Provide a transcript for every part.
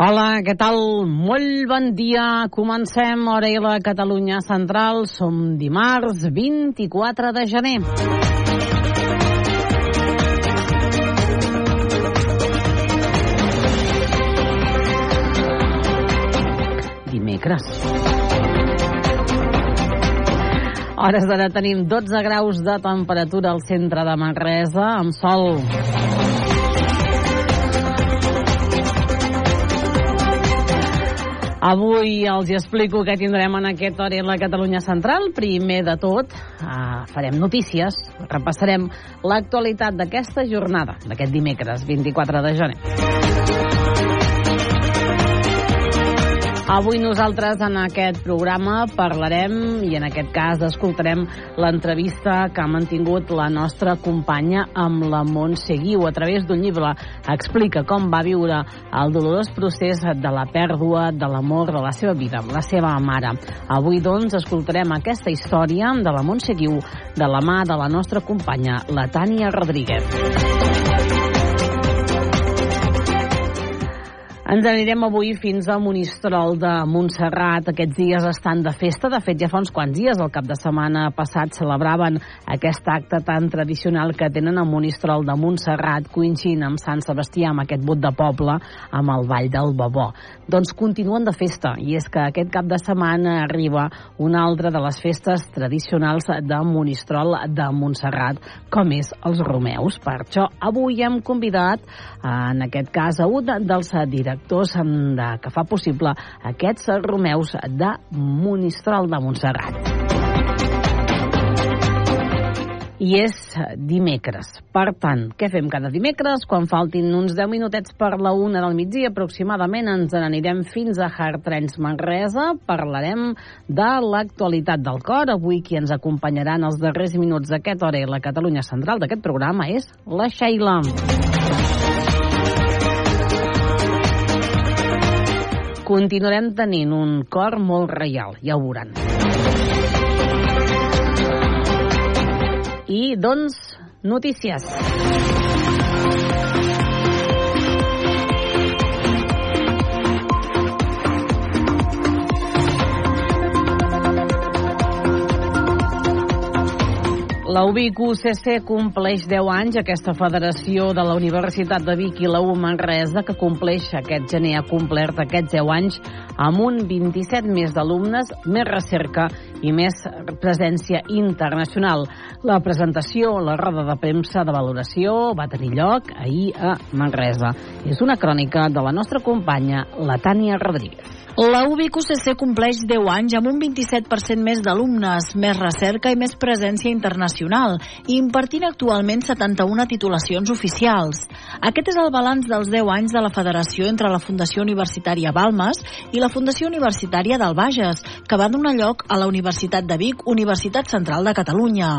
Hola, què tal? Molt bon dia. Comencem Hora i la Catalunya Central. Som dimarts 24 de gener. Dimecres. Hores d'ara tenim 12 graus de temperatura al centre de Manresa, amb sol. Avui els hi explico què tindrem en aquest hora en la Catalunya Central. Primer de tot, eh, farem notícies, repassarem l'actualitat d'aquesta jornada, d'aquest dimecres 24 de gener. Avui nosaltres en aquest programa parlarem i en aquest cas escoltarem l'entrevista que ha mantingut la nostra companya amb la Montse Guiu a través d'un llibre. Explica com va viure el dolorós procés de la pèrdua de l'amor de la seva vida, la seva mare. Avui, doncs, escoltarem aquesta història de la Montse Guiu de la mà de la nostra companya, la Tània Rodríguez. Ens anirem avui fins a Monistrol de Montserrat. Aquests dies estan de festa. De fet, ja fa uns quants dies, el cap de setmana passat, celebraven aquest acte tan tradicional que tenen a Monistrol de Montserrat, coincidint amb Sant Sebastià, amb aquest vot de poble, amb el Vall del Babó. Doncs continuen de festa, i és que aquest cap de setmana arriba una altra de les festes tradicionals de Monistrol de Montserrat, com és els Romeus. Per això, avui hem convidat, en aquest cas, a un dels directors directors de, que fa possible aquests Romeus de Monistrol de Montserrat i és dimecres. Per tant, què fem cada dimecres? Quan faltin uns 10 minutets per la una del migdia aproximadament ens n'anirem fins a Hartrens Manresa. Parlarem de l'actualitat del cor. Avui qui ens acompanyaran els darrers minuts d'aquest hora i la Catalunya Central d'aquest programa és la Sheila. Continuarem tenint un cor molt reial, ja ho veuran. I, doncs, notícies. La UBIC UCC compleix 10 anys, aquesta federació de la Universitat de Vic i la U Manresa, que compleix aquest gener, ha complert aquests 10 anys amb un 27 més d'alumnes, més recerca i més presència internacional. La presentació, la roda de premsa de valoració va tenir lloc ahir a Manresa. És una crònica de la nostra companya, la Tània Rodríguez. La UBIC UCC compleix 10 anys amb un 27% més d'alumnes, més recerca i més presència internacional, i impartint actualment 71 titulacions oficials. Aquest és el balanç dels 10 anys de la federació entre la Fundació Universitària Balmes i la Fundació Universitària del Bages, que va donar lloc a la Universitat de Vic, Universitat Central de Catalunya.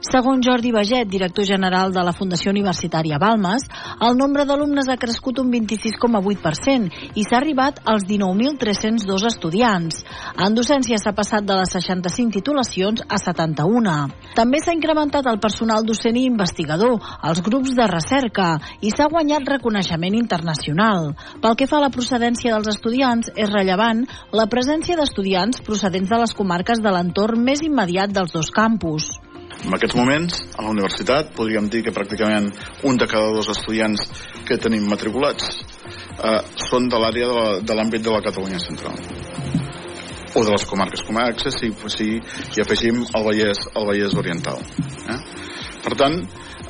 Segons Jordi Baget, director general de la Fundació Universitària Balmes, el nombre d'alumnes ha crescut un 26,8% i s'ha arribat als 19.302 estudiants. En docència s'ha passat de les 65 titulacions a 71. També s'ha incrementat el personal docent i investigador, els grups de recerca, i s'ha guanyat reconeixement internacional. Pel que fa a la procedència dels estudiants, és rellevant la presència d'estudiants procedents de les comarques de l'entorn més immediat dels dos campus. En aquests moments, a la universitat, podríem dir que pràcticament un de cada dos estudiants que tenim matriculats eh, són de l'àrea de l'àmbit de la Catalunya Central o de les comarques comarques si, si hi afegim el Vallès, el Vallès Oriental. Eh? Per tant,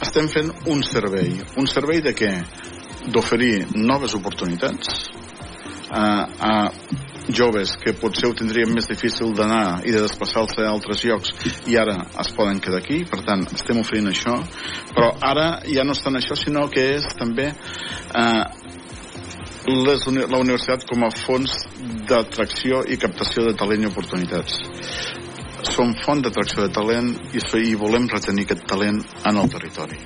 estem fent un servei. Un servei de què? D'oferir noves oportunitats eh, a joves que potser ho tindrien més difícil d'anar i de desplaçar-se a altres llocs i ara es poden quedar aquí, per tant estem oferint això, però ara ja no està en això, sinó que és també eh, les, la universitat com a fons d'atracció i captació de talent i oportunitats som font d'atracció de talent i, i volem retenir aquest talent en el territori.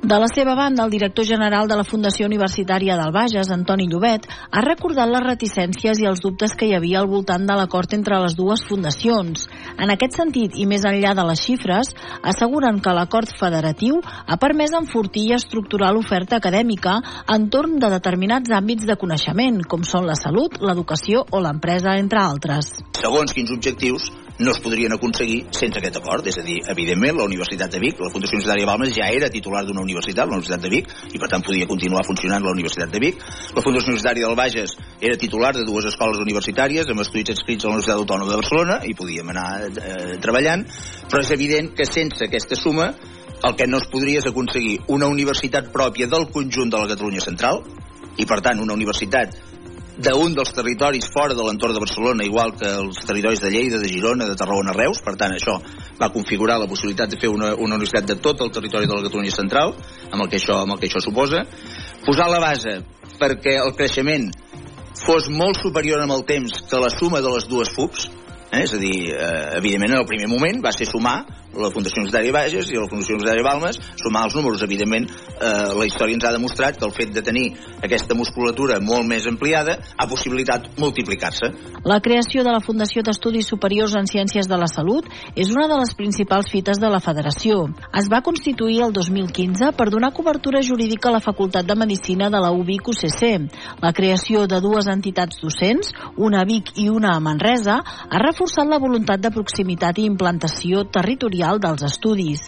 De la seva banda, el director general de la Fundació Universitària del Bages, Antoni Llobet, ha recordat les reticències i els dubtes que hi havia al voltant de l'acord entre les dues fundacions. En aquest sentit, i més enllà de les xifres, asseguren que l'acord federatiu ha permès enfortir i estructurar l'oferta acadèmica entorn de determinats àmbits de coneixement, com són la salut, l'educació o l'empresa, entre altres. Segons quins objectius no es podrien aconseguir sense aquest acord. És a dir, evidentment, la Universitat de Vic, la Fundació Universitària Balmes ja era titular d'una universitat, la Universitat de Vic, i per tant podia continuar funcionant la Universitat de Vic. La Fundació Universitària del Bages era titular de dues escoles universitàries amb estudis adscrits a la Universitat Autònoma de Barcelona i podíem anar eh, treballant, però és evident que sense aquesta suma el que no es podria és aconseguir una universitat pròpia del conjunt de la Catalunya Central i per tant una universitat d'un dels territoris fora de l'entorn de Barcelona, igual que els territoris de Lleida, de Girona, de Tarragona, Reus. Per tant, això va configurar la possibilitat de fer una, una universitat de tot el territori de la Catalunya Central, amb el que això, amb el que això suposa. Posar la base perquè el creixement fos molt superior amb el temps que la suma de les dues FUPs, eh? és a dir, eh, evidentment en el primer moment va ser sumar la Fundació Universitària Bages i la Fundació Universitària Balmes, sumar els números, evidentment, eh, la història ens ha demostrat que el fet de tenir aquesta musculatura molt més ampliada ha possibilitat multiplicar-se. La creació de la Fundació d'Estudis Superiors en Ciències de la Salut és una de les principals fites de la Federació. Es va constituir el 2015 per donar cobertura jurídica a la Facultat de Medicina de la UBIC UCC. La creació de dues entitats docents, una a Vic i una a Manresa, ha reforçat la voluntat de proximitat i implantació territorial Mundial dels Estudis.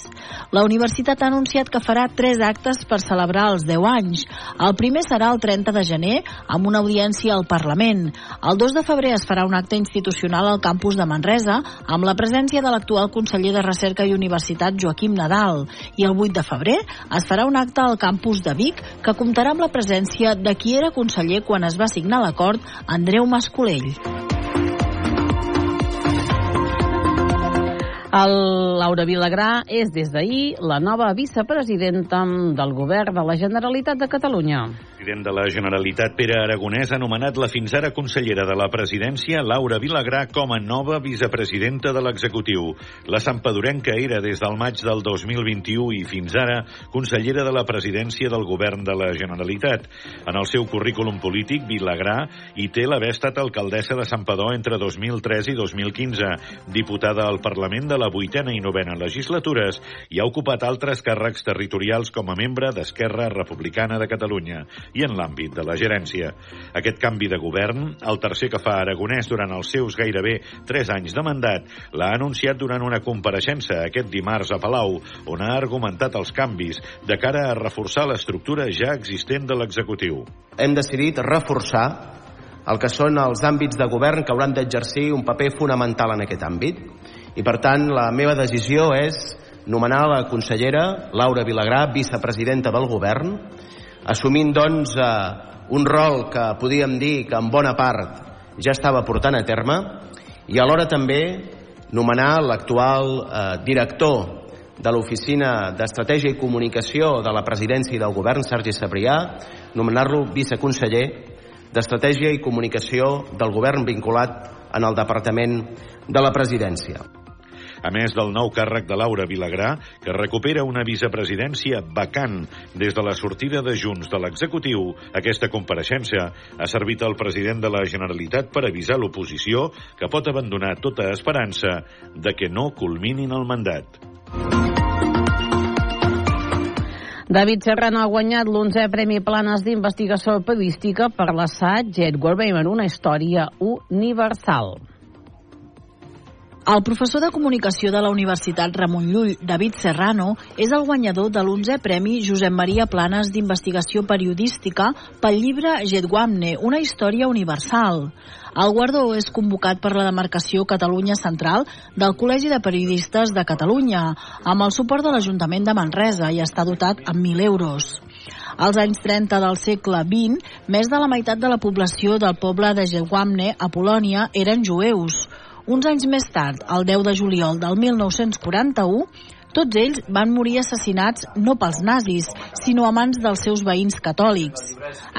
La universitat ha anunciat que farà tres actes per celebrar els 10 anys. El primer serà el 30 de gener, amb una audiència al Parlament. El 2 de febrer es farà un acte institucional al campus de Manresa, amb la presència de l'actual conseller de Recerca i Universitat, Joaquim Nadal. I el 8 de febrer es farà un acte al campus de Vic, que comptarà amb la presència de qui era conseller quan es va signar l'acord, Andreu Mascolell. El Laura Vilagrà és des d'ahir la nova vicepresidenta del govern de la Generalitat de Catalunya. President de la Generalitat, Pere Aragonès, ha nomenat la fins ara consellera de la presidència, Laura Vilagrà, com a nova vicepresidenta de l'executiu. La Santpedorenca era des del maig del 2021 i fins ara consellera de la presidència del govern de la Generalitat. En el seu currículum polític, Vilagrà hi té l'haver estat alcaldessa de Santpedor entre 2003 i 2015, diputada al Parlament de la vuitena i novena legislatures i ha ocupat altres càrrecs territorials com a membre d'Esquerra Republicana de Catalunya i en l'àmbit de la gerència. Aquest canvi de govern, el tercer que fa Aragonès durant els seus gairebé 3 anys de mandat, l'ha anunciat durant una compareixença aquest dimarts a Palau, on ha argumentat els canvis de cara a reforçar l'estructura ja existent de l'executiu. Hem decidit reforçar el que són els àmbits de govern que hauran d'exercir un paper fonamental en aquest àmbit. I, per tant, la meva decisió és nomenar la consellera Laura Vilagrà, vicepresidenta del govern, assumint doncs eh, un rol que podíem dir que en bona part ja estava portant a terme i alhora també nomenar l'actual eh, director de l'Oficina d'Estratègia i Comunicació de la Presidència i del Govern, Sergi Sabrià, nomenar-lo viceconseller d'Estratègia i Comunicació del Govern vinculat en el Departament de la Presidència a més del nou càrrec de Laura Vilagrà, que recupera una vicepresidència vacant des de la sortida de Junts de l'executiu, aquesta compareixença ha servit al president de la Generalitat per avisar l'oposició que pot abandonar tota esperança de que no culminin el mandat. David Serrano ha guanyat l'11è Premi Planes d'Investigació Periodística per l'assaig Edward Bayman, una història universal. El professor de comunicació de la Universitat Ramon Llull, David Serrano, és el guanyador de l'11è Premi Josep Maria Planes d'Investigació Periodística pel llibre Getguamne, una història universal. El guardó és convocat per la demarcació Catalunya Central del Col·legi de Periodistes de Catalunya, amb el suport de l'Ajuntament de Manresa i està dotat amb 1.000 euros. Als anys 30 del segle XX, més de la meitat de la població del poble de Getguamne, a Polònia, eren jueus. Uns anys més tard, el 10 de juliol del 1941, tots ells van morir assassinats no pels nazis, sinó a mans dels seus veïns catòlics.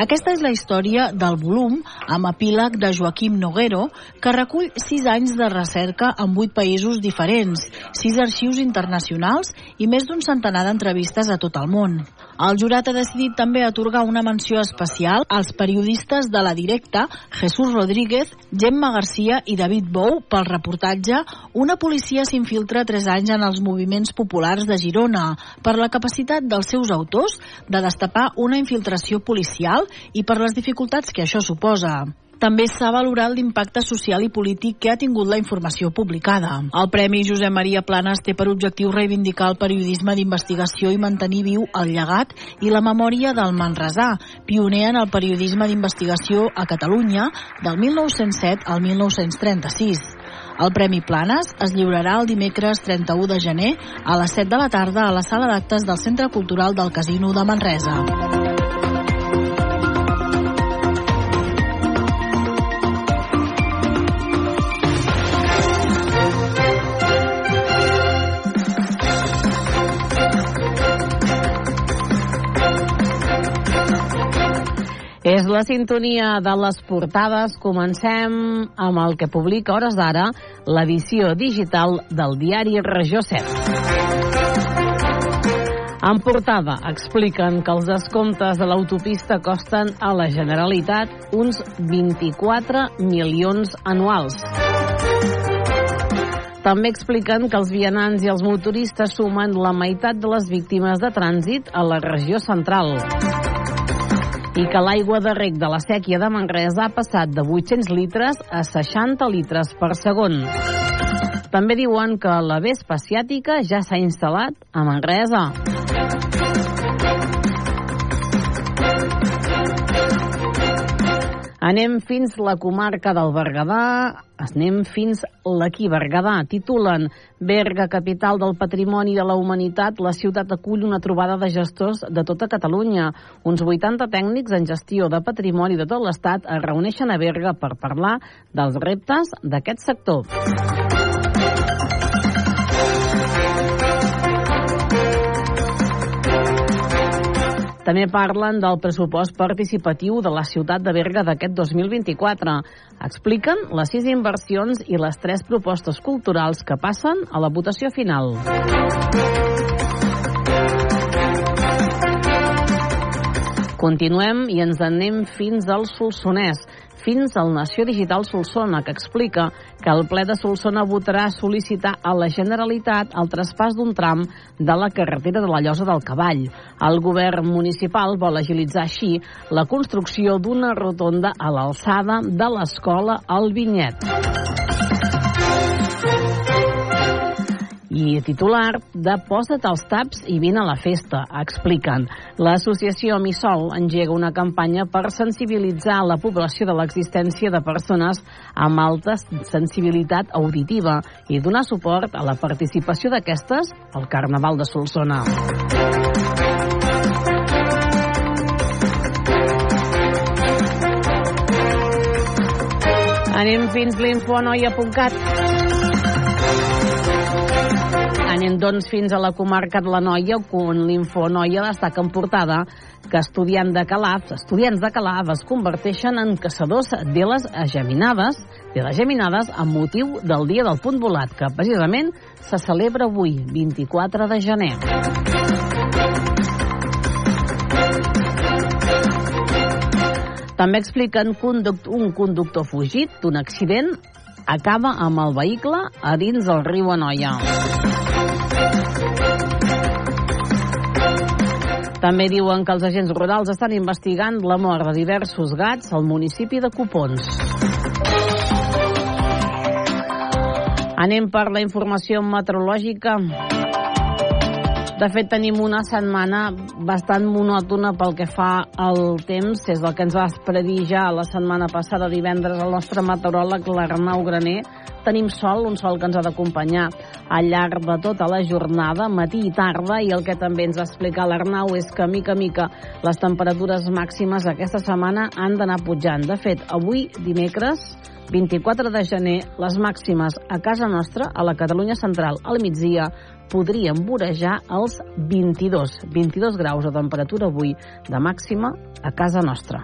Aquesta és la història del volum, amb epíleg de Joaquim Noguero, que recull sis anys de recerca en vuit països diferents, sis arxius internacionals i més d'un centenar d'entrevistes a tot el món. El jurat ha decidit també atorgar una menció especial als periodistes de la directa Jesús Rodríguez, Gemma Garcia i David Bou pel reportatge Una policia s'infiltra tres anys en els moviments populars de Girona per la capacitat dels seus autors de destapar una infiltració policial i per les dificultats que això suposa. També s'ha valorat l'impacte social i polític que ha tingut la informació publicada. El Premi Josep Maria Planes té per objectiu reivindicar el periodisme d'investigació i mantenir viu el llegat i la memòria del Manresà, pioner en el periodisme d'investigació a Catalunya del 1907 al 1936. El Premi Planes es lliurarà el dimecres 31 de gener a les 7 de la tarda a la sala d'actes del Centre Cultural del Casino de Manresa. És la sintonia de les portades. Comencem amb el que publica hores d'ara l'edició digital del diari Regió 7. En portada expliquen que els descomptes de l'autopista costen a la Generalitat uns 24 milions anuals. També expliquen que els vianants i els motoristes sumen la meitat de les víctimes de trànsit a la regió central i que l'aigua de rec de la sèquia de Manresa ha passat de 800 litres a 60 litres per segon. També diuen que la vespa asiàtica ja s'ha instal·lat a Manresa. Anem fins la comarca del Berguedà, anem fins l'aquí Berguedà. Titulen Berga, capital del patrimoni de la humanitat, la ciutat acull una trobada de gestors de tota Catalunya. Uns 80 tècnics en gestió de patrimoni de tot l'Estat es reuneixen a Berga per parlar dels reptes d'aquest sector. També parlen del pressupost participatiu de la ciutat de Berga d'aquest 2024. Expliquen les sis inversions i les tres propostes culturals que passen a la votació final. Continuem i ens anem fins al Solsonès fins al Nació Digital Solsona, que explica que el ple de Solsona votarà sol·licitar a la Generalitat el traspàs d'un tram de la carretera de la Llosa del Cavall. El govern municipal vol agilitzar així la construcció d'una rotonda a l'alçada de l'escola al Vinyet. I titular de Posa't els taps i vine a la festa, expliquen. L'associació Missol engega una campanya per sensibilitzar la població de l'existència de persones amb alta sensibilitat auditiva i donar suport a la participació d'aquestes al Carnaval de Solsona. Anem fins l'infonoia.cat. Anem, doncs, fins a la comarca de la Noia, on l'Infonoia destaca en portada que estudiants de Calaf, estudiants de Calaf es converteixen en caçadors de les geminades, de les geminades amb motiu del Dia del Punt Volat, que precisament se celebra avui, 24 de gener. També expliquen que un, un conductor fugit d'un accident acaba amb el vehicle a dins del riu Anoia. També diuen que els agents rurals estan investigant la mort de diversos gats al municipi de Copons. Anem per la informació meteorològica. De fet, tenim una setmana bastant monòtona pel que fa al temps. És el que ens va predir ja la setmana passada, divendres, el nostre meteoròleg, l'Arnau Graner. Tenim sol, un sol que ens ha d'acompanyar al llarg de tota la jornada, matí i tarda, i el que també ens explica l'Arnau és que, mica a mica, les temperatures màximes aquesta setmana han d'anar pujant. De fet, avui, dimecres, 24 de gener, les màximes a casa nostra, a la Catalunya central, al migdia, podrien vorejar els 22, 22 graus de temperatura avui de màxima a casa nostra.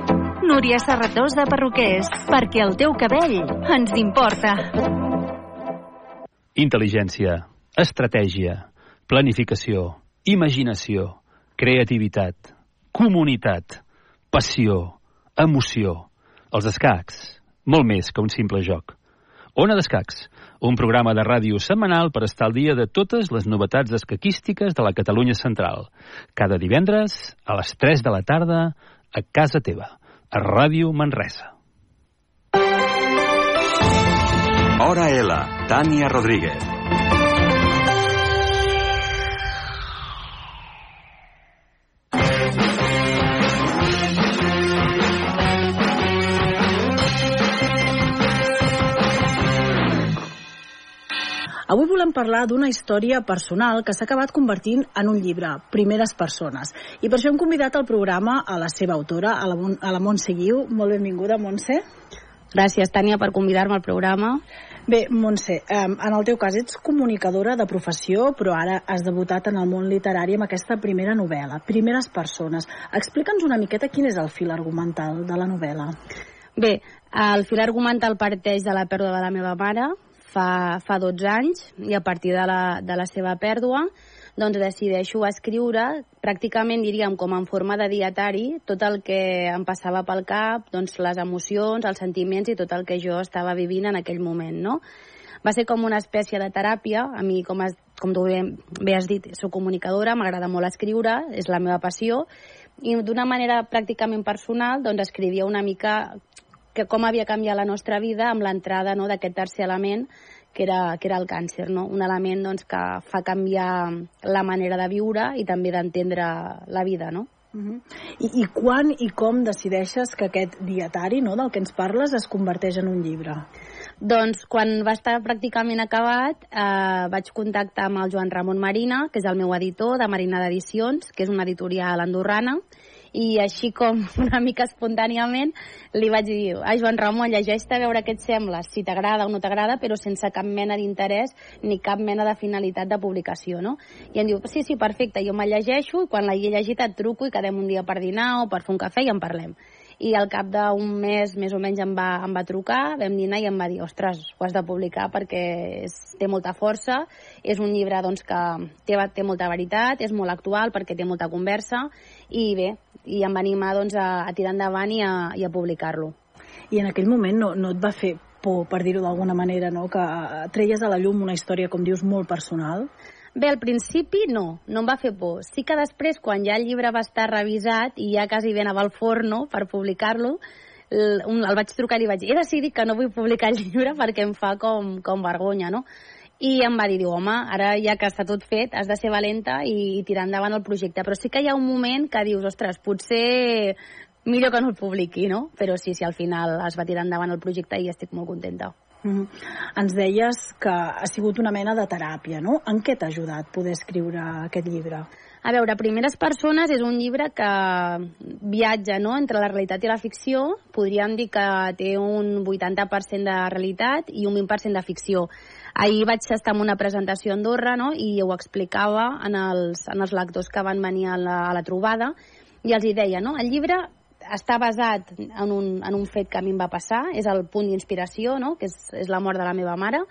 Núria Serratós de Perruquers, perquè el teu cabell ens importa. Intel·ligència, estratègia, planificació, imaginació, creativitat, comunitat, passió, emoció. Els escacs, molt més que un simple joc. Ona d'Escacs, un programa de ràdio setmanal per estar al dia de totes les novetats escaquístiques de la Catalunya Central. Cada divendres, a les 3 de la tarda, a casa teva a Ràdio Manresa. Hora L, Tània Rodríguez. Parlar d'una història personal que s'ha acabat convertint en un llibre, Primeres persones. I per això hem convidat al programa a la seva autora, a la, a la Montse Guiu. Molt benvinguda, Montse. Gràcies, Tània, per convidar-me al programa. Bé, Montse, en el teu cas ets comunicadora de professió, però ara has debutat en el món literari amb aquesta primera novel·la, Primeres persones. Explica'ns una miqueta quin és el fil argumental de la novel·la. Bé, el fil argumental parteix de la pèrdua de la meva mare, fa, fa 12 anys i a partir de la, de la seva pèrdua doncs decideixo escriure pràcticament diríem com en forma de dietari tot el que em passava pel cap, doncs les emocions, els sentiments i tot el que jo estava vivint en aquell moment, no? Va ser com una espècie de teràpia, a mi com, has, com tu bé, bé has dit, soc comunicadora, m'agrada molt escriure, és la meva passió, i d'una manera pràcticament personal doncs escrivia una mica que com havia canviat la nostra vida amb l'entrada no, d'aquest tercer element que era, que era el càncer, no? un element doncs, que fa canviar la manera de viure i també d'entendre la vida. No? Uh -huh. I, I quan i com decideixes que aquest dietari no, del que ens parles es converteix en un llibre? Doncs quan va estar pràcticament acabat eh, vaig contactar amb el Joan Ramon Marina, que és el meu editor de Marina d'Edicions, que és una editorial andorrana, i així com una mica espontàniament li vaig dir, ai Joan Ramon, llegeix-te a veure què et sembla, si t'agrada o no t'agrada, però sense cap mena d'interès ni cap mena de finalitat de publicació, no? I em diu, sí, sí, perfecte, jo me'l llegeixo, quan l'hagi llegit et truco i quedem un dia per dinar o per fer un cafè i en parlem i al cap d'un mes més o menys em va, em va trucar, vam dinar i em va dir ostres, ho has de publicar perquè és, té molta força, és un llibre doncs, que té, té molta veritat, és molt actual perquè té molta conversa i bé, i em va animar doncs, a, a tirar endavant i a, i a publicar-lo. I en aquell moment no, no et va fer por, per dir-ho d'alguna manera, no? que treies a la llum una història, com dius, molt personal? Bé, al principi no, no em va fer por. Sí que després, quan ja el llibre va estar revisat i ja quasi ben anava al forno per publicar-lo, el, el vaig trucar i li vaig dir he decidit que no vull publicar el llibre perquè em fa com, com vergonya, no? I em va dir, diu, home, ara ja que està tot fet, has de ser valenta i, i tirar endavant el projecte. Però sí que hi ha un moment que dius, ostres, potser millor que no el publiqui, no? Però sí, sí, al final es va tirar endavant el projecte i estic molt contenta. Mm -hmm. Ens deies que ha sigut una mena de teràpia, no? En què t'ha ajudat poder escriure aquest llibre? A veure, Primeres persones és un llibre que viatja no, entre la realitat i la ficció. Podríem dir que té un 80% de realitat i un 20% de ficció. Ahir vaig estar en una presentació a Andorra no, i ho explicava en els, en els lectors que van venir a la, a la trobada i els hi deia, no? El llibre està basat en un, en un fet que a mi em va passar, és el punt d'inspiració, no? que és, és la mort de la meva mare,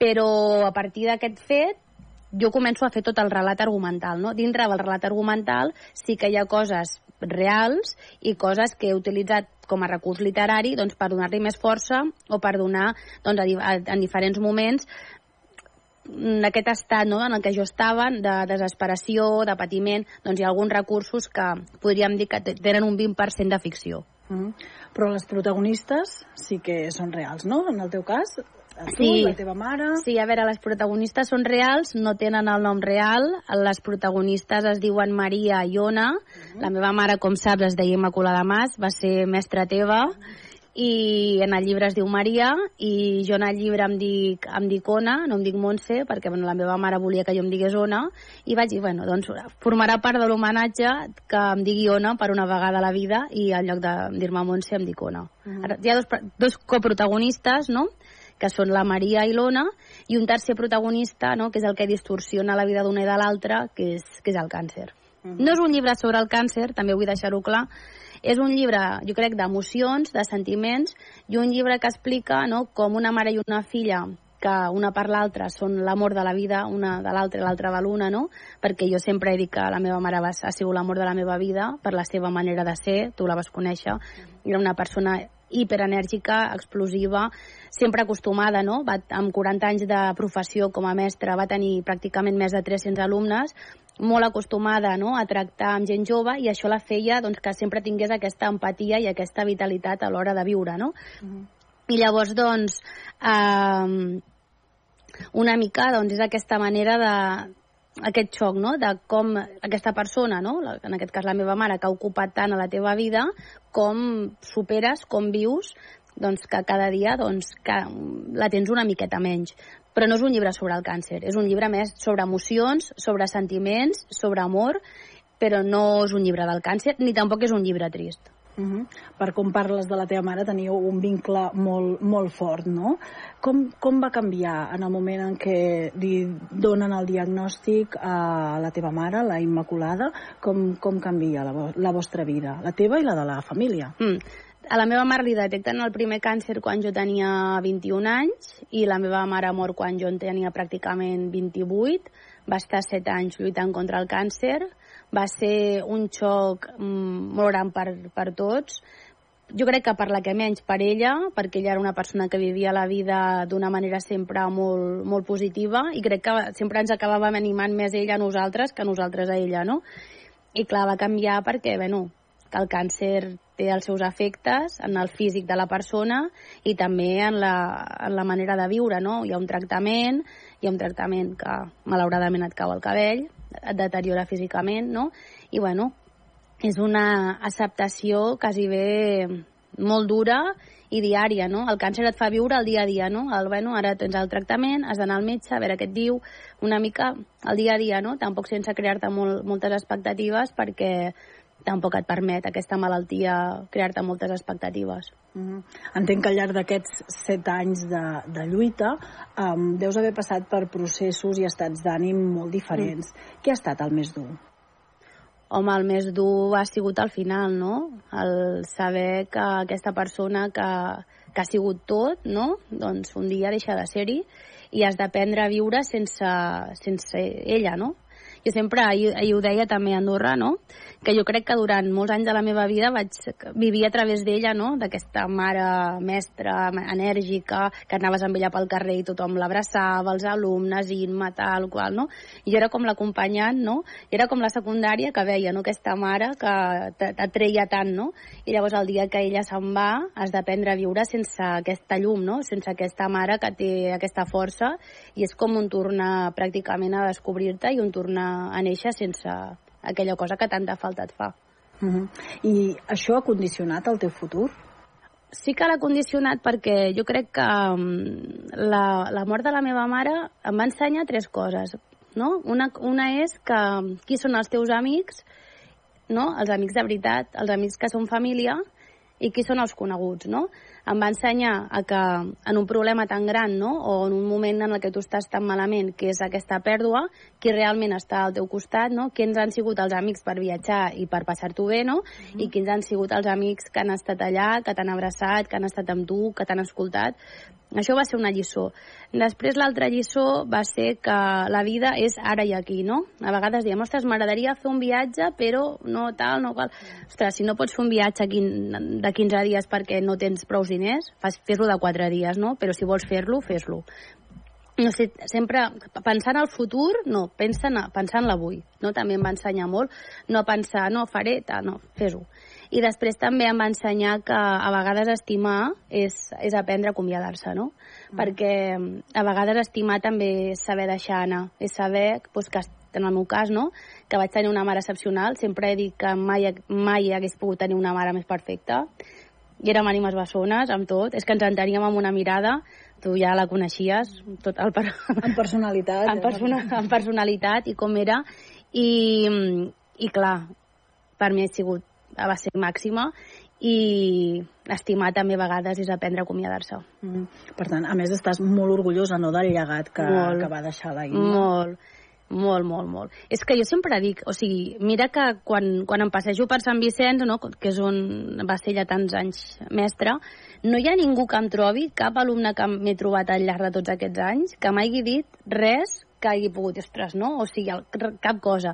però a partir d'aquest fet jo començo a fer tot el relat argumental. No? Dintre del relat argumental sí que hi ha coses reals i coses que he utilitzat com a recurs literari doncs, per donar-li més força o per donar doncs, a, a, en diferents moments d'aquest estat no, en el que jo estava, de desesperació, de patiment, doncs hi ha alguns recursos que podríem dir que tenen un 20% de ficció. Mm. Però les protagonistes sí que són reals, no? En el teu cas, tu, sí. la teva mare... Sí, a veure, les protagonistes són reals, no tenen el nom real. Les protagonistes es diuen Maria i Ona. Mm -hmm. La meva mare, com saps, es deia Immaculada Mas, va ser mestra teva. i en el llibre es diu Maria i jo en el llibre em dic, em dic Ona, no em dic Montse perquè bueno, la meva mare volia que jo em digués Ona i vaig dir, bueno, doncs formarà part de l'homenatge que em digui Ona per una vegada a la vida i en lloc de dir-me Montse em dic Ona. Uh -huh. Ara, hi ha dos, dos coprotagonistes, no?, que són la Maria i l'Ona, i un tercer protagonista, no?, que és el que distorsiona la vida d'una i de l'altra, que, és, que és el càncer. Uh -huh. No és un llibre sobre el càncer, també vull deixar-ho clar, és un llibre, jo crec, d'emocions, de sentiments, i un llibre que explica no, com una mare i una filla que una per l'altra són l'amor de la vida, una de l'altra i l'altra de l'una, no? Perquè jo sempre he dit que la meva mare va, ha sigut l'amor de la meva vida per la seva manera de ser, tu la vas conèixer, era una persona hiperenèrgica, explosiva, sempre acostumada, no? Va, amb 40 anys de professió com a mestra va tenir pràcticament més de 300 alumnes, molt acostumada no? a tractar amb gent jove i això la feia doncs, que sempre tingués aquesta empatia i aquesta vitalitat a l'hora de viure. No? Uh -huh. I llavors, doncs, eh, una mica doncs, és aquesta manera de aquest xoc, no?, de com aquesta persona, no?, en aquest cas la meva mare, que ha ocupat tant a la teva vida, com superes, com vius, doncs que cada dia doncs, que la tens una miqueta menys però no és un llibre sobre el càncer, és un llibre més sobre emocions, sobre sentiments, sobre amor, però no és un llibre del càncer, ni tampoc és un llibre trist. Uh -huh. Per com parles de la teva mare, teníeu un vincle molt, molt fort, no? Com, com va canviar en el moment en què li donen el diagnòstic a la teva mare, la Immaculada? Com, com canvia la, la vostra vida, la teva i la de la família? Mm a la meva mare li detecten el primer càncer quan jo tenia 21 anys i la meva mare mor quan jo en tenia pràcticament 28. Va estar 7 anys lluitant contra el càncer. Va ser un xoc mm, molt gran per, per tots. Jo crec que per la que menys per ella, perquè ella era una persona que vivia la vida d'una manera sempre molt, molt positiva i crec que sempre ens acabàvem animant més ella a nosaltres que nosaltres a ella, no? I clar, va canviar perquè, bueno, que el càncer té els seus efectes en el físic de la persona i també en la, en la manera de viure, no? Hi ha un tractament, hi ha un tractament que malauradament et cau el cabell, et deteriora físicament, no? I bueno, és una acceptació quasi bé molt dura i diària, no? El càncer et fa viure el dia a dia, no? El, bueno, ara tens el tractament, has d'anar al metge, a veure què et diu, una mica el dia a dia, no? Tampoc sense crear-te molt, moltes expectatives perquè tampoc et permet aquesta malaltia crear-te moltes expectatives. Mm -hmm. Entenc que al llarg d'aquests set anys de, de lluita um, deus haver passat per processos i estats d'ànim molt diferents. Mm. Què ha estat el més dur? Home, el més dur ha sigut al final, no? El saber que aquesta persona que, que ha sigut tot, no? Doncs un dia deixa de ser-hi i has d'aprendre a viure sense, sense ella, no? Jo sempre, ahir, ahir ho deia també a Andorra, no? que jo crec que durant molts anys de la meva vida vaig vivir a través d'ella, no? d'aquesta mare mestra enèrgica, que anaves amb ella pel carrer i tothom l'abraçava, els alumnes, Inma, tal qual, no? I era com l'acompanyant, no? I era com la secundària que veia, no? Aquesta mare que t'atreia tant, no? I llavors el dia que ella se'n va has d'aprendre a viure sense aquesta llum, no? Sense aquesta mare que té aquesta força i és com un tornar pràcticament a descobrir-te i un tornar a néixer sense, aquella cosa que tanta falta et fa. Uh -huh. I això ha condicionat el teu futur? Sí que l'ha condicionat perquè jo crec que um, la, la mort de la meva mare em va ensenyar tres coses. No? Una, una és que um, qui són els teus amics, no? els amics de veritat, els amics que són família, i qui són els coneguts, no? Em va ensenyar a que en un problema tan gran, no?, o en un moment en el que tu estàs tan malament, que és aquesta pèrdua, qui realment està al teu costat, no?, quins han sigut els amics per viatjar i per passar-t'ho bé, no?, mm i quins han sigut els amics que han estat allà, que t'han abraçat, que han estat amb tu, que t'han escoltat. Això va ser una lliçó. Després l'altra lliçó va ser que la vida és ara i aquí, no? A vegades diem, ostres, m'agradaria fer un viatge, però no tal, no qual. Ostres, si no pots fer un viatge de 15 dies perquè no tens prou diners, fes-lo de 4 dies, no? Però si vols fer-lo, fes-lo. No sé, sempre pensant al futur, no, pensa en, pensar en l'avui, no? També em va ensenyar molt, no pensar, no, faré, tal, no, fes-ho. I després també em va ensenyar que a vegades estimar és, és aprendre a acomiadar-se, no? Mm. Perquè a vegades estimar també és saber deixar anar, és saber pues, que en el meu cas, no? que vaig tenir una mare excepcional, sempre he dit que mai, mai hagués pogut tenir una mare més perfecta, i érem ànimes bessones amb tot, és que ens enteníem amb una mirada, tu ja la coneixies, tot el per... En personalitat. en, persona, en personalitat i com era, i, i clar, per mi ha sigut, va ser màxima, i estimar també a vegades és aprendre a acomiadar-se. Mm. Per tant, a més estàs molt orgullosa no, del llegat que, Molt. que va deixar la Imma. Molt, molt, molt, molt. És que jo sempre dic, o sigui, mira que quan, quan em passejo per Sant Vicenç, no, que és on va ser ja tants anys mestre, no hi ha ningú que em trobi, cap alumne que m'he trobat al llarg de tots aquests anys, que m'hagi dit res que hagi pogut, ostres, no? O sigui, cap cosa.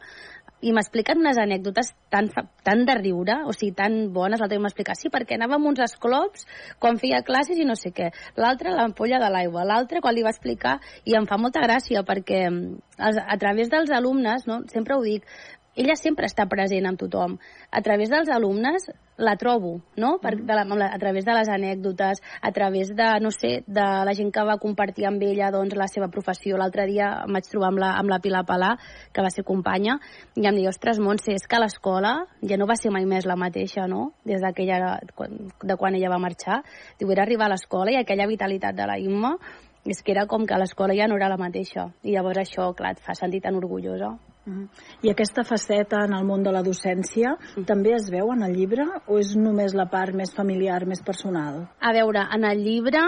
I m'expliquen unes anècdotes tan, tan de riure, o sigui, tan bones. L'altre dia m'explica, sí, perquè anava amb uns esclops quan feia classes i no sé què. L'altre, l'ampolla de l'aigua. L'altre, quan li va explicar, i em fa molta gràcia, perquè mm, a través dels alumnes, no, sempre ho dic, ella sempre està present amb tothom. A través dels alumnes la trobo, no? Per, de la, a través de les anècdotes, a través de, no sé, de la gent que va compartir amb ella doncs, la seva professió. L'altre dia em vaig trobar amb la, amb la Pilar Palà, que va ser companya, i em deia, ostres, Montse, és que l'escola ja no va ser mai més la mateixa, no? Des de, ella, de quan ella va marxar. Diu, era arribar a l'escola i aquella vitalitat de la Imma és que era com que l'escola ja no era la mateixa. I llavors això, clar, et fa sentir tan orgullosa. Mhm. I aquesta faceta en el món de la docència també es veu en el llibre o és només la part més familiar, més personal? A veure, en el llibre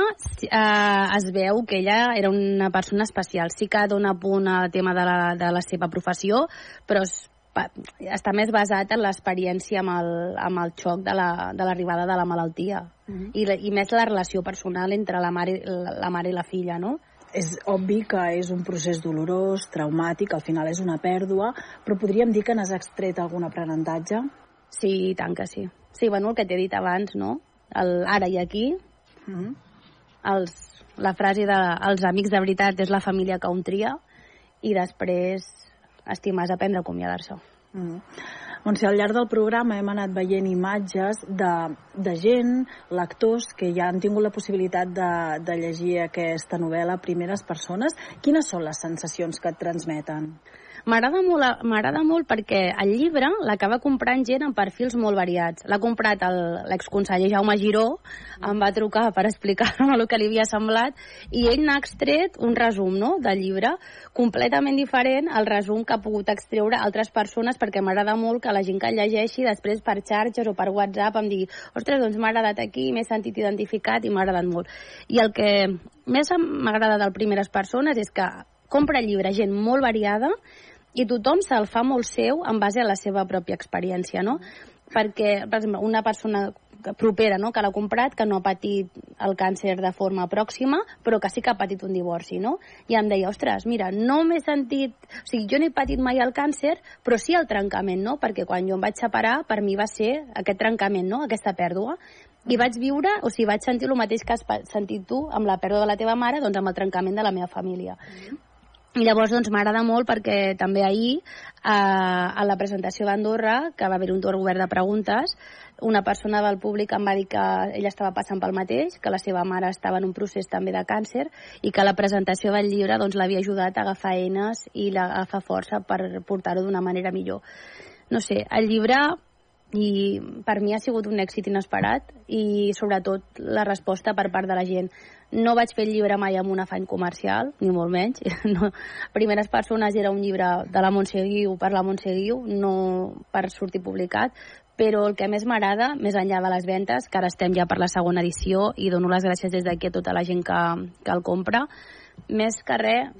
eh, es veu que ella era una persona especial. Sí que dona punt al tema de la, de la seva professió, però es, pa, està més basat en l'experiència amb, el, amb el xoc de la- de l'arribada de, la malaltia. Mhm. I, la- I més la relació personal entre la mare, la, la mare i la filla, no? És obvi que és un procés dolorós, traumàtic, al final és una pèrdua, però podríem dir que n'has extret algun aprenentatge? Sí, i tant que sí. Sí, bueno, el que t'he dit abans, no? El ara i aquí, Mm. els, la frase de els amics de veritat és la família que un tria i després estimar és aprendre a acomiadar-se. Mm. Montse, al llarg del programa hem anat veient imatges de, de gent, lectors, que ja han tingut la possibilitat de, de llegir aquesta novel·la, primeres persones. Quines són les sensacions que et transmeten? M'agrada molt, molt perquè el llibre l'acaba comprant gent amb perfils molt variats. L'ha comprat el- l'exconseller Jaume Giró, em va trucar per explicar-me el que li havia semblat, i ell n'ha extret un resum no, del llibre, completament diferent al resum que ha pogut extreure altres persones, perquè m'agrada molt que la gent que el llegeixi després per xarxes o per WhatsApp em digui ostres, doncs m'ha agradat aquí, m'he sentit identificat i m'ha agradat molt. I el que més m'agrada del Primeres Persones és que compra el llibre gent molt variada i tothom se'l fa molt seu en base a la seva pròpia experiència, no? Perquè, per exemple, una persona propera, no?, que l'ha comprat, que no ha patit el càncer de forma pròxima, però que sí que ha patit un divorci, no? I em deia, ostres, mira, no m'he sentit... O sigui, jo no he patit mai el càncer, però sí el trencament, no? Perquè quan jo em vaig separar, per mi va ser aquest trencament, no?, aquesta pèrdua. I vaig viure, o sigui, vaig sentir el mateix que has sentit tu amb la pèrdua de la teva mare, doncs amb el trencament de la meva família. I llavors doncs m'agrada molt perquè també ahir eh, a la presentació d'Andorra, que va haver un torn obert de preguntes, una persona del públic em va dir que ella estava passant pel mateix, que la seva mare estava en un procés també de càncer i que la presentació del llibre doncs, l'havia ajudat a agafar eines i agafar força per portar-ho d'una manera millor. No sé, el llibre i per mi ha sigut un èxit inesperat i sobretot la resposta per part de la gent. No vaig fer el llibre mai amb un afany comercial, ni molt menys. No. Primeres persones era un llibre de la Montse Guiu per la Montse Guiu, no per sortir publicat, però el que més m'agrada, més enllà de les ventes, que ara estem ja per la segona edició i dono les gràcies des d'aquí a tota la gent que, que el compra, més que res,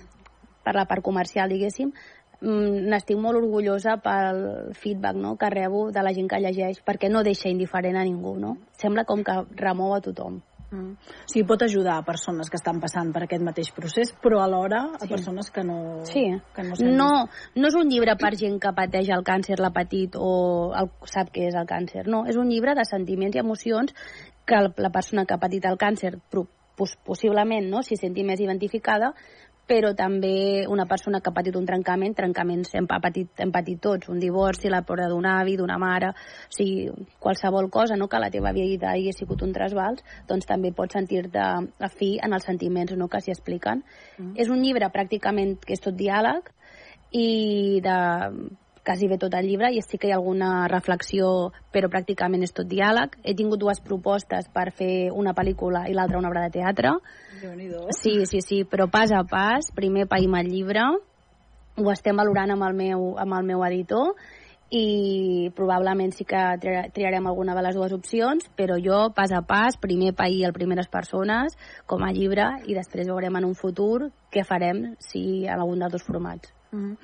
per la part comercial, diguéssim, n'estic molt orgullosa pel feedback no, que rebo de la gent que llegeix, perquè no deixa indiferent a ningú, no? Sembla com que remou a tothom. Mm. O sigui, pot ajudar a persones que estan passant per aquest mateix procés, però alhora a persones que no... Sí. Que no, No, no és un llibre per gent que pateix el càncer, l'ha patit o el, sap què és el càncer. No, és un llibre de sentiments i emocions que la persona que ha patit el càncer possiblement no, s'hi senti més identificada, però també una persona que ha patit un trencament, trencaments hem, ha patit, hem patit tots, un divorci, la pèrdua d'un avi, d'una mare, o sigui, qualsevol cosa no, que a la teva vida hagi sigut un trasbals, doncs també pots sentir-te afí en els sentiments no, que s'hi expliquen. Mm. És un llibre pràcticament que és tot diàleg i de quasi bé tot el llibre i sí que hi ha alguna reflexió, però pràcticament és tot diàleg. He tingut dues propostes per fer una pel·lícula i l'altra una obra de teatre. Sí, sí, sí, però pas a pas. Primer païm el llibre, ho estem valorant amb el meu, amb el meu editor i probablement sí que tri- triarem alguna de les dues opcions, però jo pas a pas, primer pair el Primeres Persones com a llibre i després veurem en un futur què farem si en algun dels dos formats. Mm.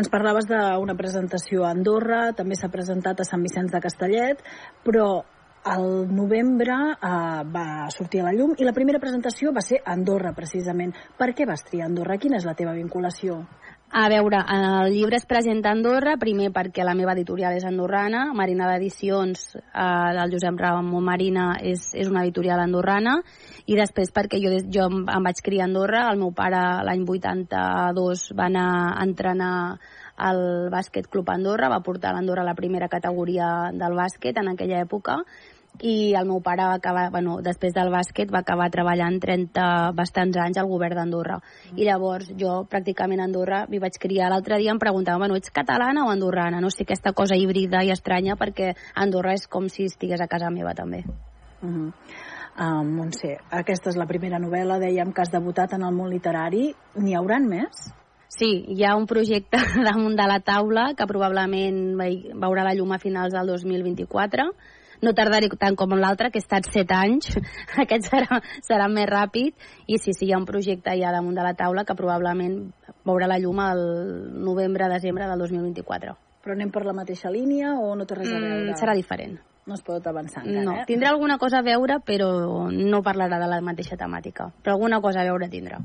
Ens parlaves d'una presentació a Andorra, també s'ha presentat a Sant Vicenç de Castellet, però el novembre eh, va sortir a la llum i la primera presentació va ser a Andorra, precisament. Per què vas triar Andorra? Quina és la teva vinculació? A veure, el llibre es presenta a Andorra, primer perquè la meva editorial és andorrana, Marina d'Edicions eh, del Josep Ramon Marina és, és una editorial andorrana, i després perquè jo, jo em vaig criar a Andorra, el meu pare l'any 82 va anar a entrenar al bàsquet club Andorra, va portar a l'Andorra la primera categoria del bàsquet en aquella època, i el meu pare va acabar, bueno, després del bàsquet va acabar treballant 30 bastants anys al govern d'Andorra i llavors jo pràcticament a Andorra m'hi vaig criar l'altre dia em preguntava, bueno, ets catalana o andorrana? No sé, aquesta cosa híbrida i estranya perquè Andorra és com si estigués a casa meva també. Uh -huh. uh, Montse, aquesta és la primera novel·la, dèiem que has debutat en el món literari. N'hi hauran més? Sí, hi ha un projecte damunt de la taula que probablement veurà la llum a finals del 2024. No tardaré tant com l'altre, que he estat set anys. Aquest serà, serà més ràpid. I sí, sí, hi ha un projecte ja damunt de la taula que probablement veurà la llum al novembre-desembre del 2024. Però anem per la mateixa línia o no té res a veure? Mm, serà diferent. No es pot avançar encara, No, eh? tindrà alguna cosa a veure, però no parlarà de la mateixa temàtica. Però alguna cosa a veure tindrà.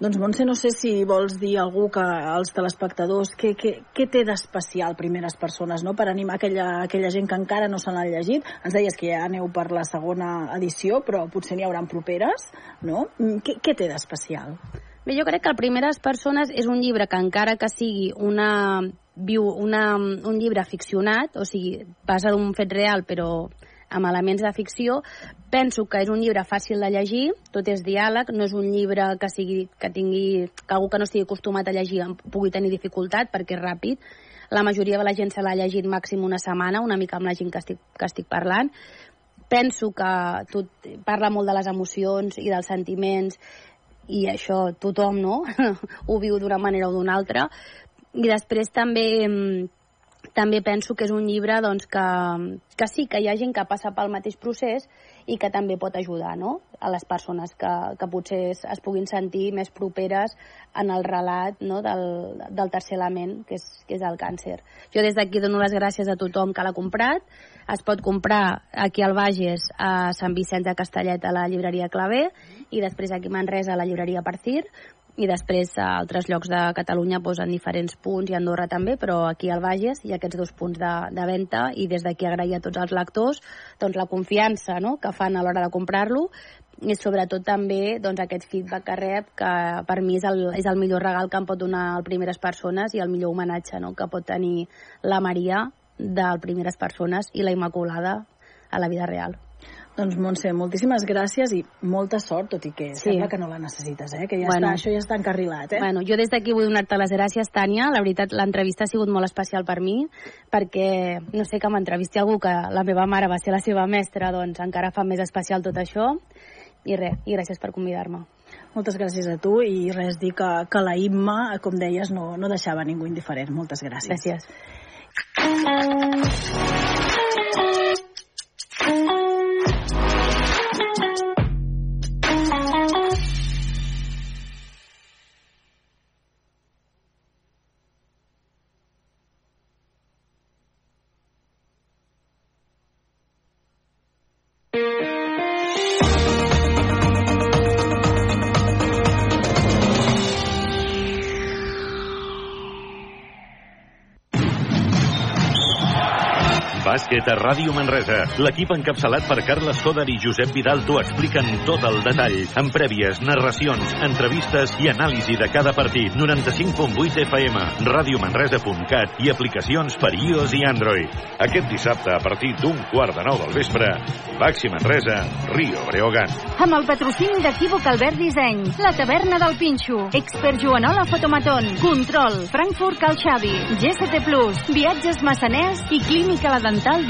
Doncs Montse, no sé si vols dir a algú que als telespectadors què, què, què té d'especial Primeres Persones, no? per animar aquella, aquella gent que encara no se l'han llegit. Ens deies que ja aneu per la segona edició, però potser n'hi hauran properes, no? Mm, Què, què té d'especial? Bé, jo crec que el Primeres Persones és un llibre que encara que sigui una, viu, una, un llibre ficcionat, o sigui, basa d'un fet real però amb elements de ficció, penso que és un llibre fàcil de llegir, tot és diàleg, no és un llibre que, sigui, que tingui, que algú que no estigui acostumat a llegir pugui tenir dificultat perquè és ràpid. La majoria de la gent se l'ha llegit màxim una setmana, una mica amb la gent que estic, que estic parlant. Penso que tot, parla molt de les emocions i dels sentiments i això tothom no? ho viu d'una manera o d'una altra i després també mm, també penso que és un llibre doncs, que, que sí, que hi ha gent que passa pel mateix procés i que també pot ajudar no? a les persones que, que potser es, es puguin sentir més properes en el relat no? del, del tercer element, que és, que és el càncer. Jo des d'aquí dono les gràcies a tothom que l'ha comprat. Es pot comprar aquí al Bages, a Sant Vicenç de Castellet, a la llibreria Clavé, i després aquí a Manresa, a la llibreria Parcir, i després a altres llocs de Catalunya doncs, en diferents punts i a Andorra també, però aquí al Bages hi ha aquests dos punts de, de venda i des d'aquí agrair a tots els lectors doncs, la confiança no? que fan a l'hora de comprar-lo i sobretot també doncs, aquest feedback que rep que per mi és el, és el millor regal que em pot donar el Primeres Persones i el millor homenatge no? que pot tenir la Maria del Primeres Persones i la Immaculada a la vida real. Doncs Montse, moltíssimes gràcies i molta sort, tot i que Sí. sembla que no la necessites, eh? que ja Bueno. està, això ja està encarrilat. Eh? Bueno, jo des d'aquí vull donar-te les gràcies, Tània. La veritat, l'entrevista ha sigut molt especial per mi, perquè, no sé, que m'entrevisti algú que la meva mare va ser la seva mestra, doncs encara fa més especial tot això. I res, i gràcies per convidar-me. Moltes gràcies a tu i res dir que, que la Imma, com deies, no, no deixava ningú indiferent. Moltes gràcies. Gràcies. A Ràdio Manresa. L'equip encapçalat per Carles Coder i Josep Vidal t'ho expliquen tot el detall, amb prèvies, narracions, entrevistes i anàlisi de cada partit. 95.8 FM, radiomanresa.cat i aplicacions per iOS i Android. Aquest dissabte, a partir d'un quart de nou del vespre, Baxi Manresa, Rio Breogan. Amb el patrocini d'Equívoc Albert Disseny, la taverna del Pinxo, Expert Joanola Fotomaton, Control, Frankfurt Cal Xavi, GST Plus, Viatges Massaners i Clínica La Dental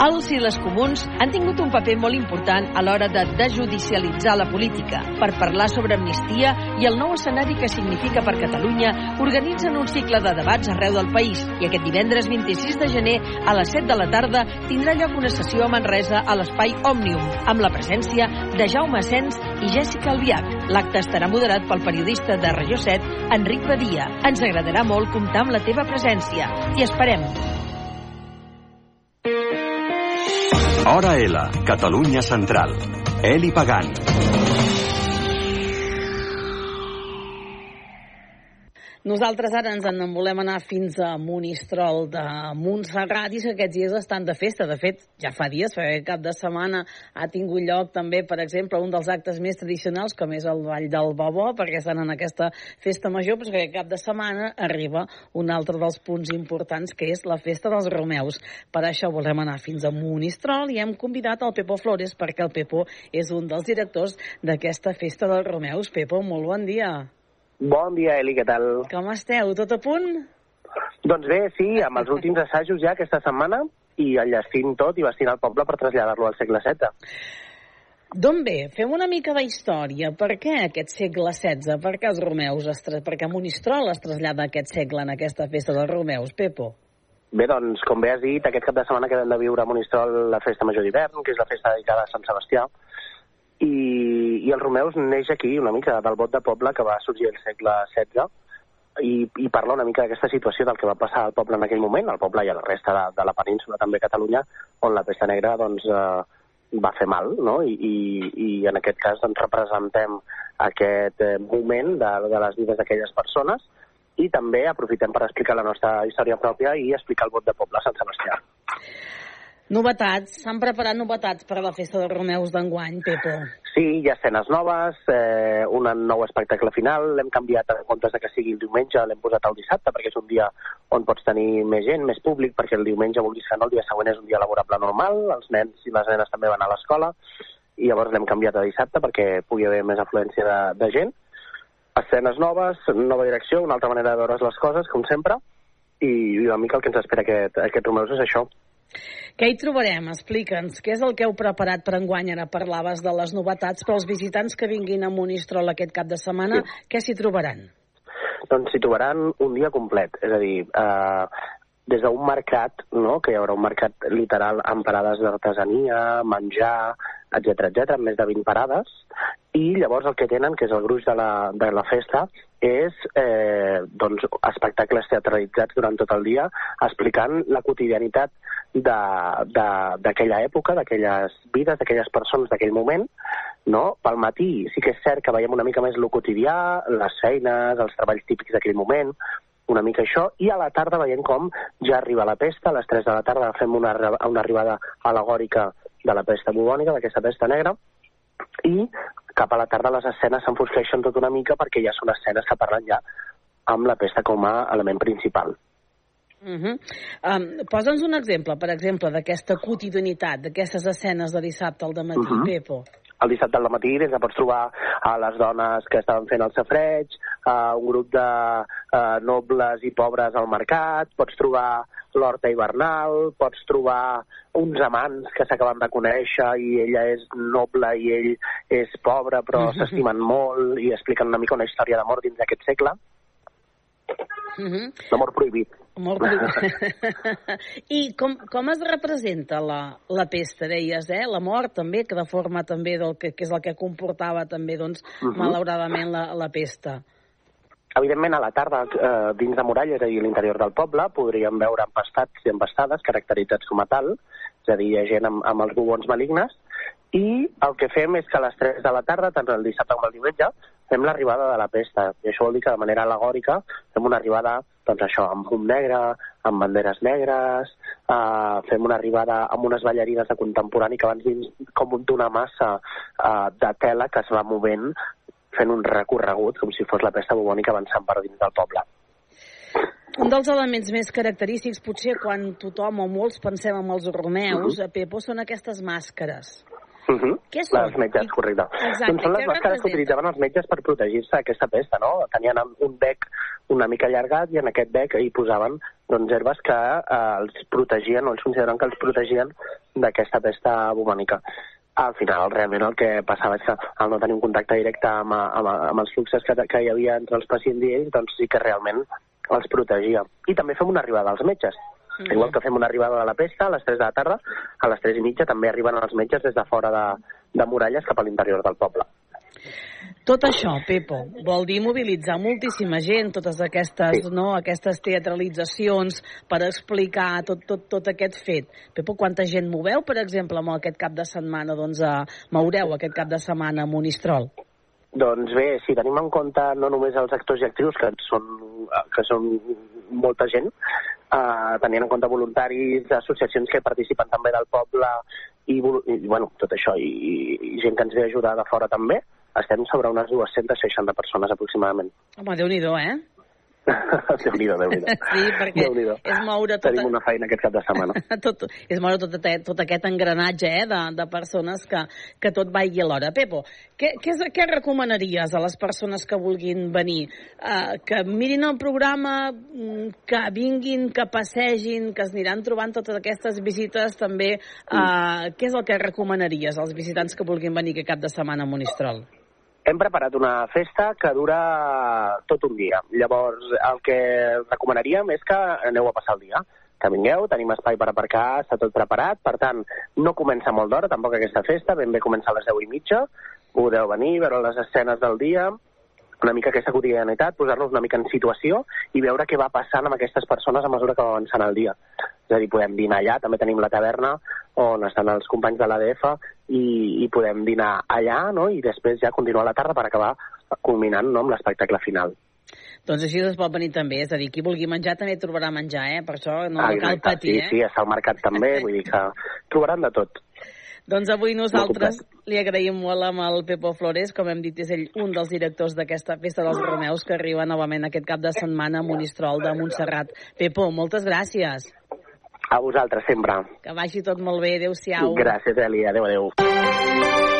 Els i les comuns han tingut un paper molt important a l'hora de desjudicialitzar la política. Per parlar sobre amnistia i el nou escenari que significa per Catalunya, organitzen un cicle de debats arreu del país i aquest divendres 26 de gener a les 7 de la tarda tindrà lloc una sessió a Manresa a l'espai Òmnium amb la presència de Jaume Sens i Jessica Albiach. L'acte estarà moderat pel periodista de Regió 7, Enric Badia. Ens agradarà molt comptar amb la teva presència. T'hi esperem. Hora L, Catalunya Central. Eli Pagant. Nosaltres ara ens en volem anar fins a Monistrol de Montserrat i que aquests dies estan de festa. De fet, ja fa dies, perquè cap de setmana ha tingut lloc també, per exemple, un dels actes més tradicionals, com és el Vall del Babó, perquè estan en aquesta festa major, però que cap de setmana arriba un altre dels punts importants, que és la festa dels Romeus. Per això volem anar fins a Monistrol i hem convidat el Pepo Flores, perquè el Pepo és un dels directors d'aquesta festa dels Romeus. Pepo, molt bon dia. Bon dia, Eli, què tal? Com esteu? Tot a punt? Doncs bé, sí, amb els últims assajos ja aquesta setmana i enllestint tot i vestint el poble per traslladar-lo al segle XVI. D'on ve? Fem una mica de història. Per què aquest segle XVI? Per què els Romeus? Es tra... Per què Monistrol es trasllada aquest segle en aquesta festa dels Romeus? Pepo? Bé, doncs, com bé has dit, aquest cap de setmana que hem de viure a Monistrol la festa major d'hivern, que és la festa dedicada a Sant Sebastià, i, i el Romeus neix aquí una mica del vot de poble que va sorgir el segle XVI i, i parla una mica d'aquesta situació del que va passar al poble en aquell moment, al poble i a la resta de, de la península, també Catalunya, on la pesta negra doncs, eh, va fer mal, no? I, i, i en aquest cas doncs, representem aquest eh, moment de, de les vides d'aquelles persones i també aprofitem per explicar la nostra història pròpia i explicar el vot de poble a Sant Sebastià. Novetats, s'han preparat novetats per a la festa dels Romeus d'enguany, Pepo. Sí, hi ha escenes noves, eh, un nou espectacle final, l'hem canviat en comptes de que sigui el diumenge, l'hem posat el dissabte, perquè és un dia on pots tenir més gent, més públic, perquè el diumenge, vulguis que no, el dia següent és un dia laborable normal, els nens i les nenes també van a l'escola, i llavors l'hem canviat a dissabte perquè pugui haver més afluència de, de gent. Escenes noves, nova direcció, una altra manera de veure les coses, com sempre, i una mica el que ens espera aquest, aquest Romeus és això. Què hi trobarem? Explica'ns. Què és el que heu preparat per enguany? Ara parlaves de les novetats, però els visitants que vinguin a Monistrol aquest cap de setmana, sí. què s'hi trobaran? Doncs s'hi trobaran un dia complet. És a dir, eh, des d'un mercat, no? que hi haurà un mercat literal amb parades d'artesania, menjar, etc etc, amb més de 20 parades, i llavors el que tenen, que és el gruix de la, de la festa, és eh, doncs, espectacles teatralitzats durant tot el dia explicant la quotidianitat d'aquella època, d'aquelles vides, d'aquelles persones d'aquell moment. No? Pel matí sí que és cert que veiem una mica més el quotidià, les feines, els treballs típics d'aquell moment, una mica això, i a la tarda veiem com ja arriba la pesta, a les 3 de la tarda fem una, una arribada alegòrica de la pesta bubònica, d'aquesta pesta negra, i cap a la tarda les escenes s'enfosqueixen tot una mica perquè ja són escenes que parlen ja amb la pesta com a element principal. Uh -huh. um, Posa'ns un exemple, per exemple, d'aquesta quotidianitat, d'aquestes escenes de dissabte al matí, uh -huh. Pepo. El dissabte al matí des pots trobar a les dones que estaven fent el safreig, a un grup de uh, nobles i pobres al mercat, pots trobar l'horta hivernal, pots trobar uns amants que s'acaben de conèixer i ella és noble i ell és pobre però uh -huh. s'estimen molt i expliquen una mica una història d'amor dins d'aquest segle. Uh -huh. L'amor prohibit. Molt I com, com es representa la, la pesta, deies, eh? La mort també, que de forma també del que, que és el que comportava també, doncs, uh Mhm. -huh. malauradament la, la pesta. Evidentment, a la tarda, eh, dins de dir, a l'interior del poble, podríem veure empastats i empastades caracteritzats com a tal, és a dir, gent amb, amb els bubons malignes, i el que fem és que a les 3 de la tarda, tant el dissabte com el diumenge, fem l'arribada de la pesta. I això vol dir que de manera alegòrica fem una arribada, doncs això, amb fum negre, amb banderes negres, eh, fem una arribada amb unes ballarines de contemporani que van dins com un una massa eh, de tela que es va movent fent un recorregut com si fos la pesta bubònica avançant per dins del poble. Un dels elements més característics, potser quan tothom o molls pensem en els romeus, uh -huh. Pepo, són aquestes màscares. Uh -huh. Què són? Les metges, correcte. Exacte, Doncs són les màscares que utilitzaven els metges per protegir-se d'aquesta pesta, no? Tenien un bec una mica allargat i en aquest bec hi posaven doncs, herbes que eh, els protegien, o els consideraven que els protegien d'aquesta pesta bubònica. Al final, realment, el que passava és que al no tenir un contacte directe amb, amb, amb els fluxos que, que hi havia entre els pacients i ells, doncs sí que realment els protegia. I també fem una arribada als metges. Mhm. Igual que fem una arribada de la pesta a les 3 de la tarda, a les 3 i mitja també arriben els metges des de fora de, de muralles cap a l'interior del poble. Tot això, Pepo, vol dir mobilitzar moltíssima gent, totes aquestes, sí. no, aquestes teatralitzacions per explicar tot, tot, tot aquest fet. Pepo, quanta gent moveu, per exemple, amb aquest cap de setmana, doncs, a, moureu aquest cap de setmana a Monistrol? Doncs bé, si tenim en compte no només els actors i actrius, que són, que són molta gent, eh, tenint en compte voluntaris, associacions que participen també del poble i, i bueno, tot això, i, i gent que ens ve a ajudar de fora també, estem sobre unes 260 persones aproximadament. Home, déu-n'hi-do, eh? Déu-n'hi-do, Déu-n'hi-do. Sí, perquè Déu-n'hi-do. és moure tot... Tenim una feina aquest cap de setmana. tot, és moure tot, tot aquest engranatge eh, de, de persones que, que tot vagi alhora. Pepo, què, què, és, què recomanaries a les persones que vulguin venir? Uh, que mirin el programa, mm, que vinguin, que passegin, que es aniran trobant totes aquestes visites també. Uh, què és el que recomanaries als visitants que vulguin venir aquest cap de setmana a Monistrol? Hem preparat una festa que dura tot un dia. Llavors, el que recomanaríem és que aneu a passar el dia. Que vingueu, tenim espai per aparcar, està tot preparat. Per tant, no comença molt d'hora, tampoc aquesta festa. Ben bé comença a les 10 i mitja. Podeu venir, veure les escenes del dia, una mica aquesta quotidianitat, posar-nos una mica en situació i veure què va passant amb aquestes persones a mesura que va avançant el dia. És a dir, podem dinar allà, també tenim la taverna on estan els companys de l'ADF i, i podem dinar allà no? i després ja continuar la tarda per acabar culminant no? amb l'espectacle final. Doncs així es pot venir també, és a dir, qui vulgui menjar també trobarà menjar, eh? Per això no Ah, cal exacte, patir, sí, eh? sí, està al mercat també, vull dir que trobaran de tot. Doncs avui nosaltres li agraïm molt amb el Pepo Flores, com hem dit, és ell un dels directors d'aquesta Festa dels Romeus que arriba novament aquest cap de setmana a Monistrol de Montserrat. Pepo, moltes gràcies. A vosaltres, sempre. Que vagi tot molt bé. Adéu-siau. Gràcies, Eli. Adéu, adéu.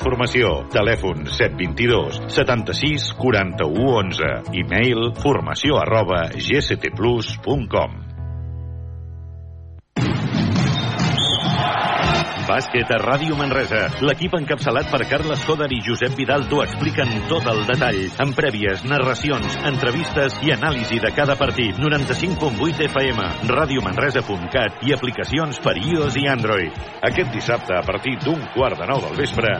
Formació. Telèfon 722 76 41 11. E-mail formació arroba gctplus.com. Bàsquet a Ràdio Manresa. L'equip encapçalat per Carles Coder i Josep Vidal t'ho expliquen tot el detall, amb prèvies, narracions, entrevistes i anàlisi de cada partit. 95.8 FM, radiomanresa.cat i aplicacions per iOS i Android. Aquest dissabte, a partir d'un quart de nou del vespre,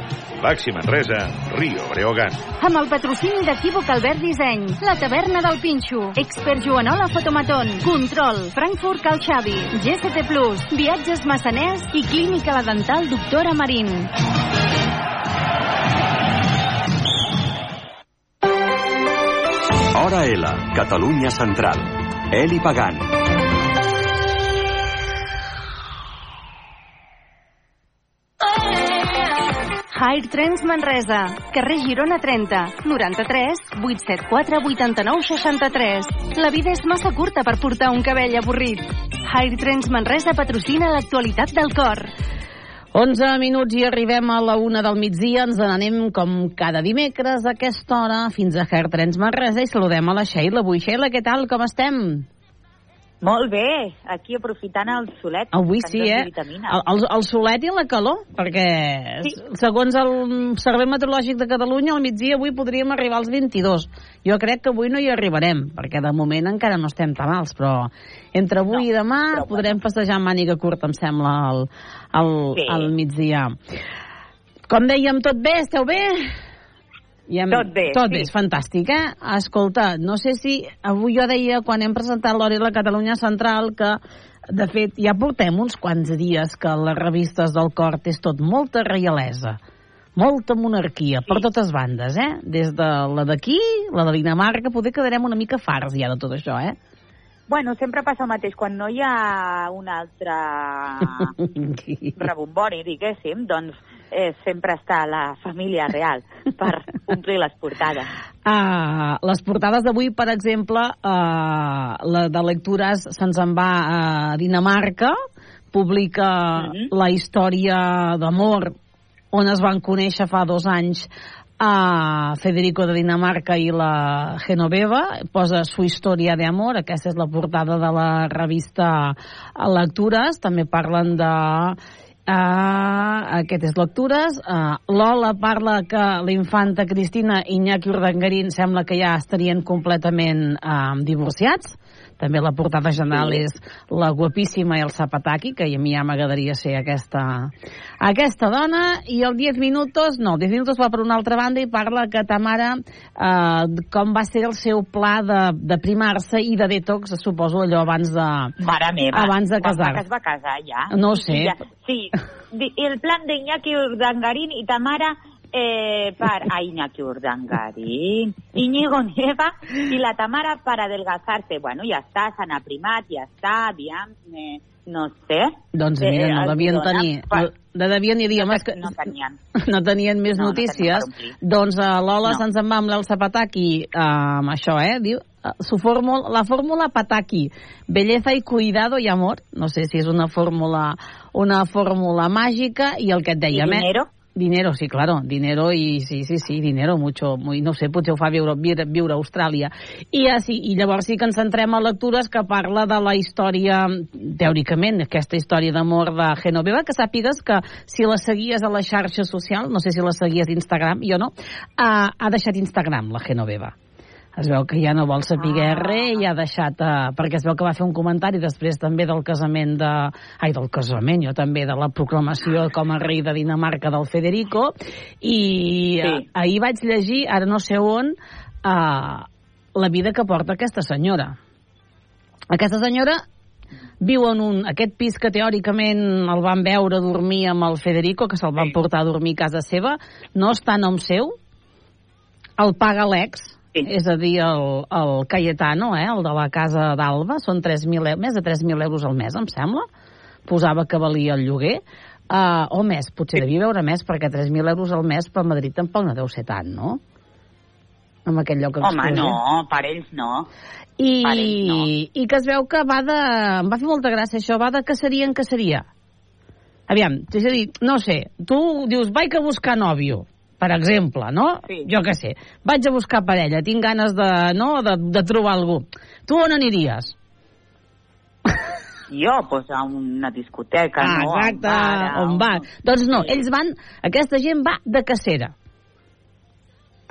Baxi Manresa, Rio Breogan. Amb el patrocini d'Equívoc Albert Disseny, la taverna del Pinxo, Expert Joanola Fotomaton, Control, Frankfurt Cal Xavi, GCT Plus, Viatges Massaners i Clínica La Dental Doctora Marín. Hora L, Catalunya Central. Eli Pagant. High Trends Manresa, carrer Girona 30, 93 874 89 63. La vida és massa curta per portar un cabell avorrit. High Trends Manresa patrocina l'actualitat del cor. 11 minuts i arribem a la una del migdia. Ens n'anem com cada dimecres a aquesta hora fins a Hair Trends Manresa i saludem a la Sheila. Avui, Sheila, què tal? Com estem? Molt bé, aquí aprofitant el solet. Avui ens sí, eh? El, el, el solet i la calor, perquè sí. segons el Servei Meteorològic de Catalunya, al migdia avui podríem arribar als 22. Jo crec que avui no hi arribarem, perquè de moment encara no estem tan alts, però entre avui no, i demà podrem passejar amb màniga curta, em sembla, al, al, Sí. al migdia. Com dèiem, tot bé? Esteu bé? Ja hem- Tot bé, Tot sí. bé, és fantàstic, eh? Escolta, no sé si... Avui jo deia, quan hem presentat l'Hora i la Catalunya Central, que, de fet, ja portem uns quants dies que les revistes del Cort és tot molta reialesa, molta monarquia, per totes bandes, eh? Des de la d'aquí, la de Dinamarca, poder quedarem una mica farts ja de tot això, eh? Bueno, sempre passa el mateix. Quan no hi ha un altre rebombori, diguéssim, doncs eh, sempre està la família real per omplir les portades. Uh, les portades d'avui, per exemple, uh, la de lectures se'ns en va a Dinamarca, publica la història d'amor on es van conèixer fa dos anys a Federico de Dinamarca i la Genoveva, posa su història d'amor, aquesta és la portada de la revista Lectures, també parlen de Uh, aquestes lectures. Uh, Lola parla que la infanta Cristina i Iñaki Urdangarín sembla que ja estarien completament uh, divorciats. També la portada general Sí. és la guapíssima i el Zapataki, que a mi ja m'agradaria ser aquesta, aquesta dona. I el 10 minutos, no, el 10 minutos va per una altra banda i parla que ta mare uh, com va ser el seu pla de, de primar-se i de detox, suposo allò abans de... Mare meva, Abans de casar. es va casar ja. No ho sé. Ja, sí, el plan de Iñaki Urdangarín i Tamara eh, para a Iñaki Urdangarín, Íñigo Nieva i la Tamara para adelgazarse. Bueno, ja està, s'han aprimat, ja està, aviam, eh, no sé. Doncs mira, no devien dona tenir... No, no devien ni dir, és que No tenien. no tenien més No, no notícies. omplir. doncs uh, Lola No. se'ns en va amb l'Elsa Pataki uh, amb això, eh? Diu, uh, su fórmula, la fórmula Pataki, belleza y cuidado y amor. No sé si és una fórmula, una fórmula màgica i el que et dèiem, I eh? Dinero? Sí, claro, dinero i sí, sí, sí, dinero, mucho, muy, no sé, potser ho fa viure, viure, viure a Austràlia. I, així, I llavors sí que ens centrem a lectures que parla de la història, teòricament, aquesta història d'amor de Genoveva, que sàpigues que si la seguies a la xarxa social, no sé si la seguies a Instagram, jo no, uh, ha deixat Instagram, la Genoveva. Es veu que ja no vol saber ah. res i ha deixat... Uh, perquè es veu que va fer un comentari després també del casament de... Ai, del casament, jo també, de la proclamació com a rei de Dinamarca del Federico. I sí. uh, ahir vaig llegir, ara no sé on, uh, la vida que porta aquesta senyora. Aquesta senyora viu en un, aquest pis que teòricament el van veure dormir amb el Federico, que se'l van portar a dormir a casa seva, no està a nom seu, el paga l'ex, sí. és a dir, el, el Cayetano, eh, el de la casa d'Alba, són 3.000 euros, més de 3.000 euros al mes, em sembla, posava que valia el lloguer, uh, o més, potser devia veure més, perquè 3.000 euros al mes per Madrid tampoc no deu ser tant, no? Amb aquell lloc Home, exclusiu. no, per ells no. I, Per ells no. I que es veu que va de... Em va fer molta gràcia això, va de caceria en caceria. Aviam, és a dir, no sé, tu dius, vaig a buscar nòvio, per exemple, no? Sí. Jo què sé, vaig a buscar parella, tinc ganes de, no, de, de trobar algú. Tu on aniries? Jo, pues, a una discoteca, ah, no? exacte, A un bar, a on va. Doncs no, ells van, aquesta gent va de cacera.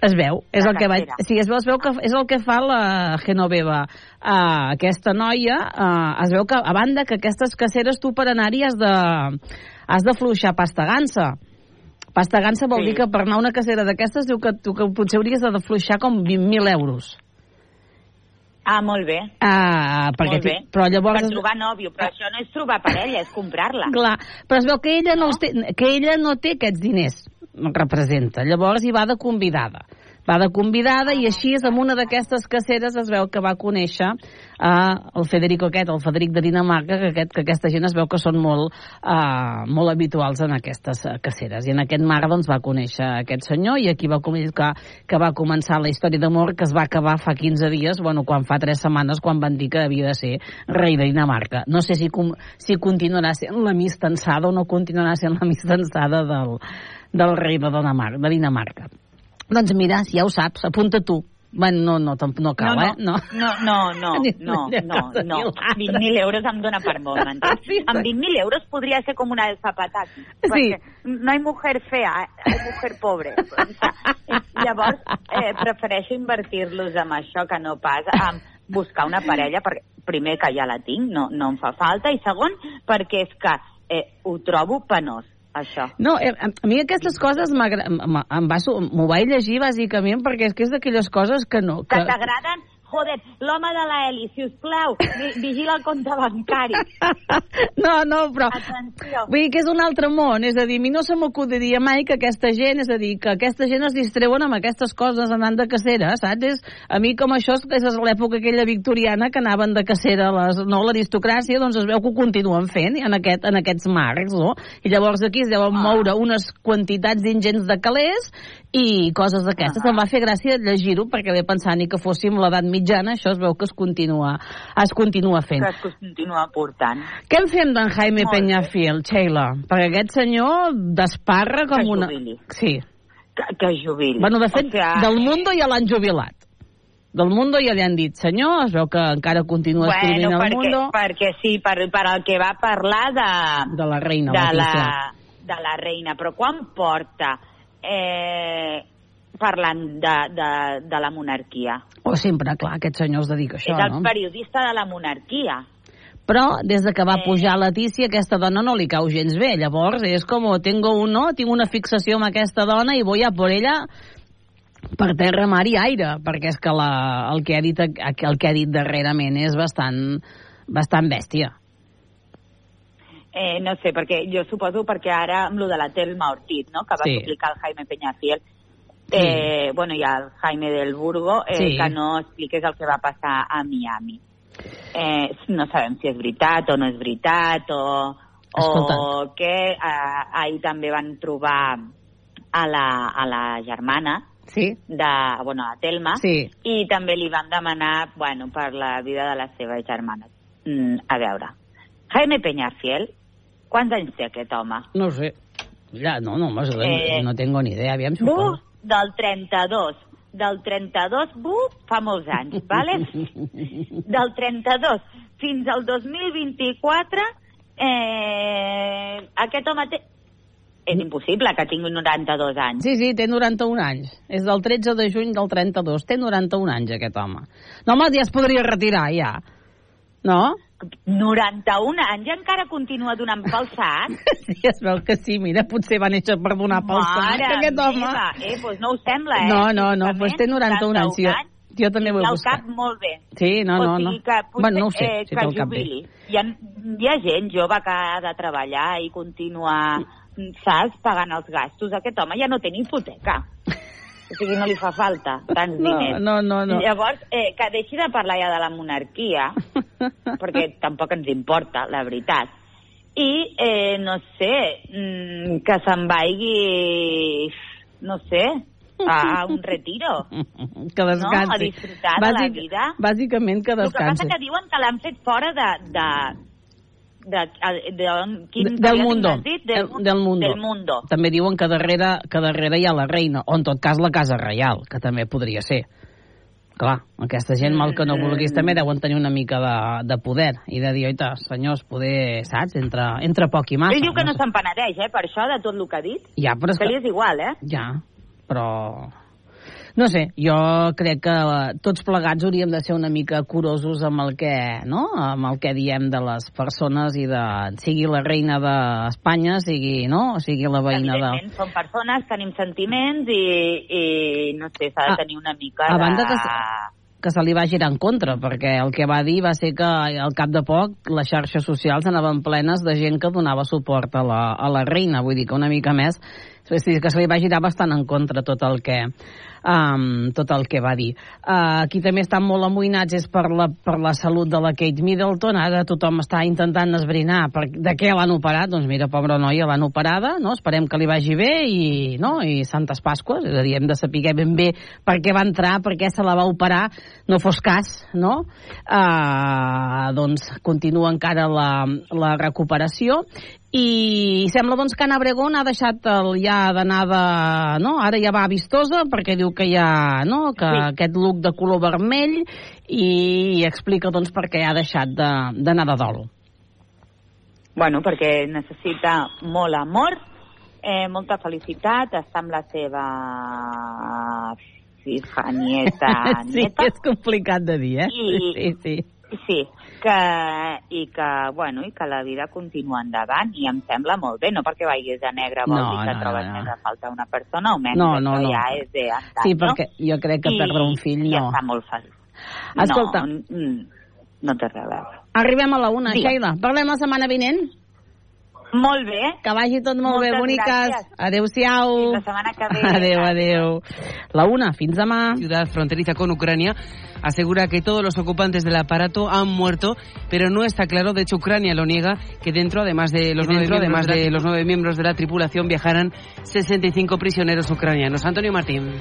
Es veu, és el que vaig... Sí, es veu, es veu que és el que fa la Genoveva. Uh, aquesta noia, uh, es veu que, a banda que aquestes caceres tu per anar-hi has de, has de fluixar pasta gansa. Pasta gansa vol Sí. dir que per anar a una cacera d'aquestes diu que, tu, que potser hauries de fluixar com 20.000 euros. Ah, molt bé. Ah, perquè molt bé. però llavors... Per trobar nòvio, però això no és trobar parella, és comprar-la. Clar, però es veu que ella no, els té, que ella no té aquests diners, representa. Llavors hi va de convidada. Va de convidada i així és amb una d'aquestes caceres es veu que va conèixer eh, el Federico aquest, el Federic de Dinamarca, que, aquest, que aquesta gent es veu que són molt, eh, molt habituals en aquestes eh, caceres. I en aquest mar doncs, va conèixer aquest senyor i aquí va que, que va començar la història d'amor que es va acabar fa 15 dies, bueno, quan fa 3 setmanes, quan van dir que havia de ser rei de Dinamarca. No sé si, com, si continuarà sent la mistansada o no continuarà sent la mistansada del, del rei de Dinamarca. De Dinamarca. Doncs mira, si ja ho saps, apunta tu. Bueno, no, no, no cal, no, eh? No. no, no, no, no, no, no, no. 20.000 euros em dona per molt, m'entens? Amb 20.000 euros podria ser com una del zapatac. Perquè no hay mujer fea, hay mujer pobre. O sea, llavors, eh, prefereixo invertir-los en això que no pas en buscar una parella, perquè primer que ja la tinc, no, no em fa falta, i segon, perquè és que eh, ho trobo penós, això. No, eh, a mi aquestes coses m'ho vaig llegir bàsicament perquè és que és d'aquelles coses que no... Que t'agraden? Joder, l'home de la Eli, si us plau, vi- vigila el compte bancari. No, no, però... Atenció. Vull dir que és un altre món, és a dir, a mi no se m'acudiria mai que aquesta gent, és a dir, que aquesta gent es distreuen amb aquestes coses anant de cacera, saps? És, a mi com això és, és l'època aquella victoriana que anaven de cacera les, no, l'aristocràcia, doncs es veu que ho continuen fent en, aquest, en aquests marcs, no? I llavors aquí es deuen moure unes quantitats ingents de calés i coses d'aquestes. Em va fer gràcia llegir-ho perquè ve pensant ni que fóssim l'edat mitjana, això es veu que es continua, es continua fent. Que es continua portant. Què en fem d'en Jaime Molt. Peñafiel, Sheila? Perquè aquest senyor desparra com Que una... jubili. Sí. Que, que jubili. Bueno, de fet, O sea, del Mundo ja l'han jubilat. Del Mundo ja li han dit, senyor, es veu que encara continua escrivint bueno, al perquè, Mundo. perquè sí, per, per el que va parlar de, De la reina, de, la, de la reina. Però quan porta eh, parlant de, de, de la monarquia? O sempre, clar, aquest senyor es dedica a això, és el no? periodista de la monarquia. Però des de que va Eh. pujar Letícia, aquesta dona no li cau gens bé. Llavors és com, tengo un, no? tinc una fixació amb aquesta dona i voy a por ella per terra, mar i aire, perquè és que la, el, que ha dit, el que ha dit darrerament és bastant, bastant bèstia. Eh, no sé, perquè jo suposo perquè ara amb lo de la Telma Ortiz, no?, que va Sí. suplicar el Jaime Peñafiel, eh, bueno, i el Jaime del Burgo, eh, Sí. que no expliqués el que va passar a Miami. Eh, no sabem si és veritat o no és veritat, o, o què. Eh, ahir també van trobar a la, a la germana, Sí? de, bueno, a Telma, Sí. i també li van demanar, bueno, per la vida de la seva germana. Mm, a veure, Jaime Peñafiel, quants anys té aquest home? No ho sé. Ja, no, no, home, Eh, no tengo ni idea. Aviam si poso. Del 32. Del 32, buf, fa molts anys, vale? Del 32 fins al 2024, eh, aquest home té... És impossible que tingui 92 anys. Sí, sí, té 91 anys. És del 13 de juny del 32. Té 91 anys, aquest home. No, home, ja es podria retirar, ja. No? 91 anys i encara continua donant pel sac? Sí, es veu que sí. Mira, potser va néixer per donar pel sac, Mare aquest home. meva, eh, doncs no ho sembla, eh? No, no, no, doncs té 91 anys. Jo, jo també ho he buscat. cap molt bé. Sí, no, no, sigui no. que potser, Bueno, no ho sé, eh, si que té el cap bé. jubili. Hi ha, hi ha gent jove que ha de treballar i continuar, saps, pagant els gastos. Aquest home ja no té ni hipoteca. O sigui, no li fa falta tants No, diners. no, no, no. Llavors, eh, que deixi de parlar ja de la monarquia, perquè tampoc ens importa, la veritat. I, eh, no sé, mm, que se'n vagi, no sé, a, a un retiro. Que descansi. No? A disfrutar de la vida. Bàsicament que El que descansi. passa que diuen que l'han fet fora de... de de, de, de, quin del mundo. dit? Del, del mundo. Del mundo. També diuen que darrere, que darrere hi ha la reina, o en tot cas la casa reial, que també podria ser. Clar, aquesta gent, mal que no Mm. vulguis, també deuen tenir una mica de, de poder i de dir, oita, senyors, poder, saps, entre, entre poc i massa. Ell diu que no sé. se'n penedeix, eh, per això, de tot el que ha dit. Ja, però és Que que... li és igual, eh? Ja, però... No sé, jo crec que eh, tots plegats hauríem de ser una mica curosos amb el que, no? amb el que diem de les persones i de... sigui la reina d'Espanya, sigui, no? Sigui la veïna de... Som persones, tenim sentiments i, i no sé, s'ha de Ah, tenir una mica a de... banda que que se li va girar en contra, perquè el que va dir va ser que al cap de poc les xarxes socials anaven plenes de gent que donava suport a la, a la reina, vull dir que una mica més que se li va girar bastant en contra tot el que, um, tot el que va dir. Uh, aquí també estan molt amoïnats és per la, per la salut de la Kate Middleton. Ara tothom està intentant esbrinar per, de què l'han operat. Doncs mira, pobra noia, l'han operada, no? Esperem que li vagi bé i, no? i Santes Pasques, és a dir, hem de saber ben bé per què va entrar, per què se la va operar, no fos cas, no? Uh, doncs continua encara la, la recuperació i sembla doncs que Ana Obregón ha deixat el ja d'anada, no? Ara ja va vistosa perquè diu que ja, no? Que sí. aquest look de color vermell i explica doncs per què ha deixat d'anar de, de dol. Bueno, perquè necessita molt amor, eh, molta felicitat, està amb la seva fija, nieta, sí, nieta. és complicat de dir, eh? I, sí, sí. Sí, que, i que, bueno, i que la vida continua endavant i em sembla molt bé, no perquè vagis de negre vol No, dir que no, trobes no. més a falta una persona o menys, No, no, no. ja és de antany, Sí, perquè jo crec que I, perdre un fill no. està molt feliç. Escolta. No, no té res a veure. Arribem a la una, Digue'm. Sheila. Parlem la setmana vinent? Molt bé. Que vagi tot molt Moltes bé, boniques. gràcies. Adéu-siau. Fins la setmana que ve. Adéu, adéu. La una, fins demà. ciudad fronteriza con Ucrania asegura que todos los ocupantes del aparato han muerto, pero no está claro, de hecho Ucrania lo niega, que dentro, además de los, nueve, dentro, miembros además de, de los nueve miembros de la tripulación, viajaran 65 prisioneros ucranianos. Antonio Martín.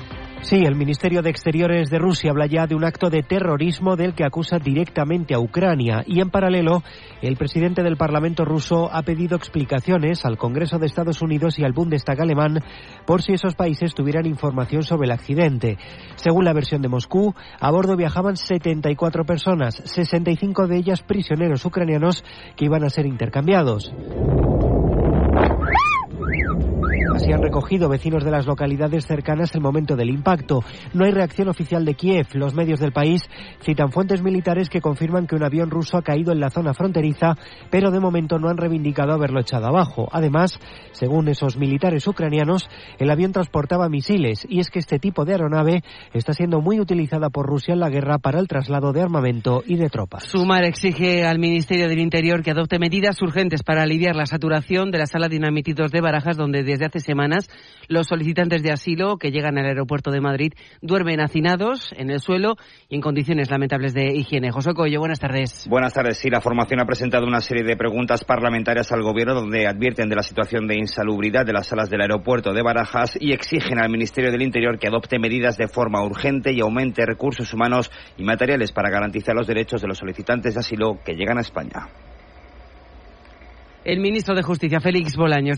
Sí, el Ministerio de Exteriores de Rusia habla ya de un acto de terrorismo del que acusa directamente a Ucrania y en paralelo el presidente del Parlamento ruso ha pedido explicaciones al Congreso de Estados Unidos y al Bundestag alemán por si esos países tuvieran información sobre el accidente. Según la versión de Moscú, a bordo viajaban 74 personas, 65 de ellas prisioneros ucranianos que iban a ser intercambiados. Han recogido vecinos de las localidades cercanas el momento del impacto. No hay reacción oficial de Kiev. Los medios del país citan fuentes militares que confirman que un avión ruso ha caído en la zona fronteriza, pero de momento no han reivindicado haberlo echado abajo. Además, según esos militares ucranianos, el avión transportaba misiles y es que este tipo de aeronave está siendo muy utilizada por Rusia en la guerra para el traslado de armamento y de tropas. Sumar exige al Ministerio del Interior que adopte medidas urgentes para aliviar la saturación de la sala de inadmitidos de Barajas, donde desde hace semanas los solicitantes de asilo que llegan al aeropuerto de Madrid duermen hacinados en el suelo y en condiciones lamentables de higiene. José Coello, buenas tardes. Buenas tardes. Sí, la formación ha presentado una serie de preguntas parlamentarias al Gobierno donde advierten de la situación de insalubridad de las salas del aeropuerto de Barajas y exigen al Ministerio del Interior que adopte medidas de forma urgente y aumente recursos humanos y materiales para garantizar los derechos de los solicitantes de asilo que llegan a España. El ministro de Justicia, Félix Bolaños,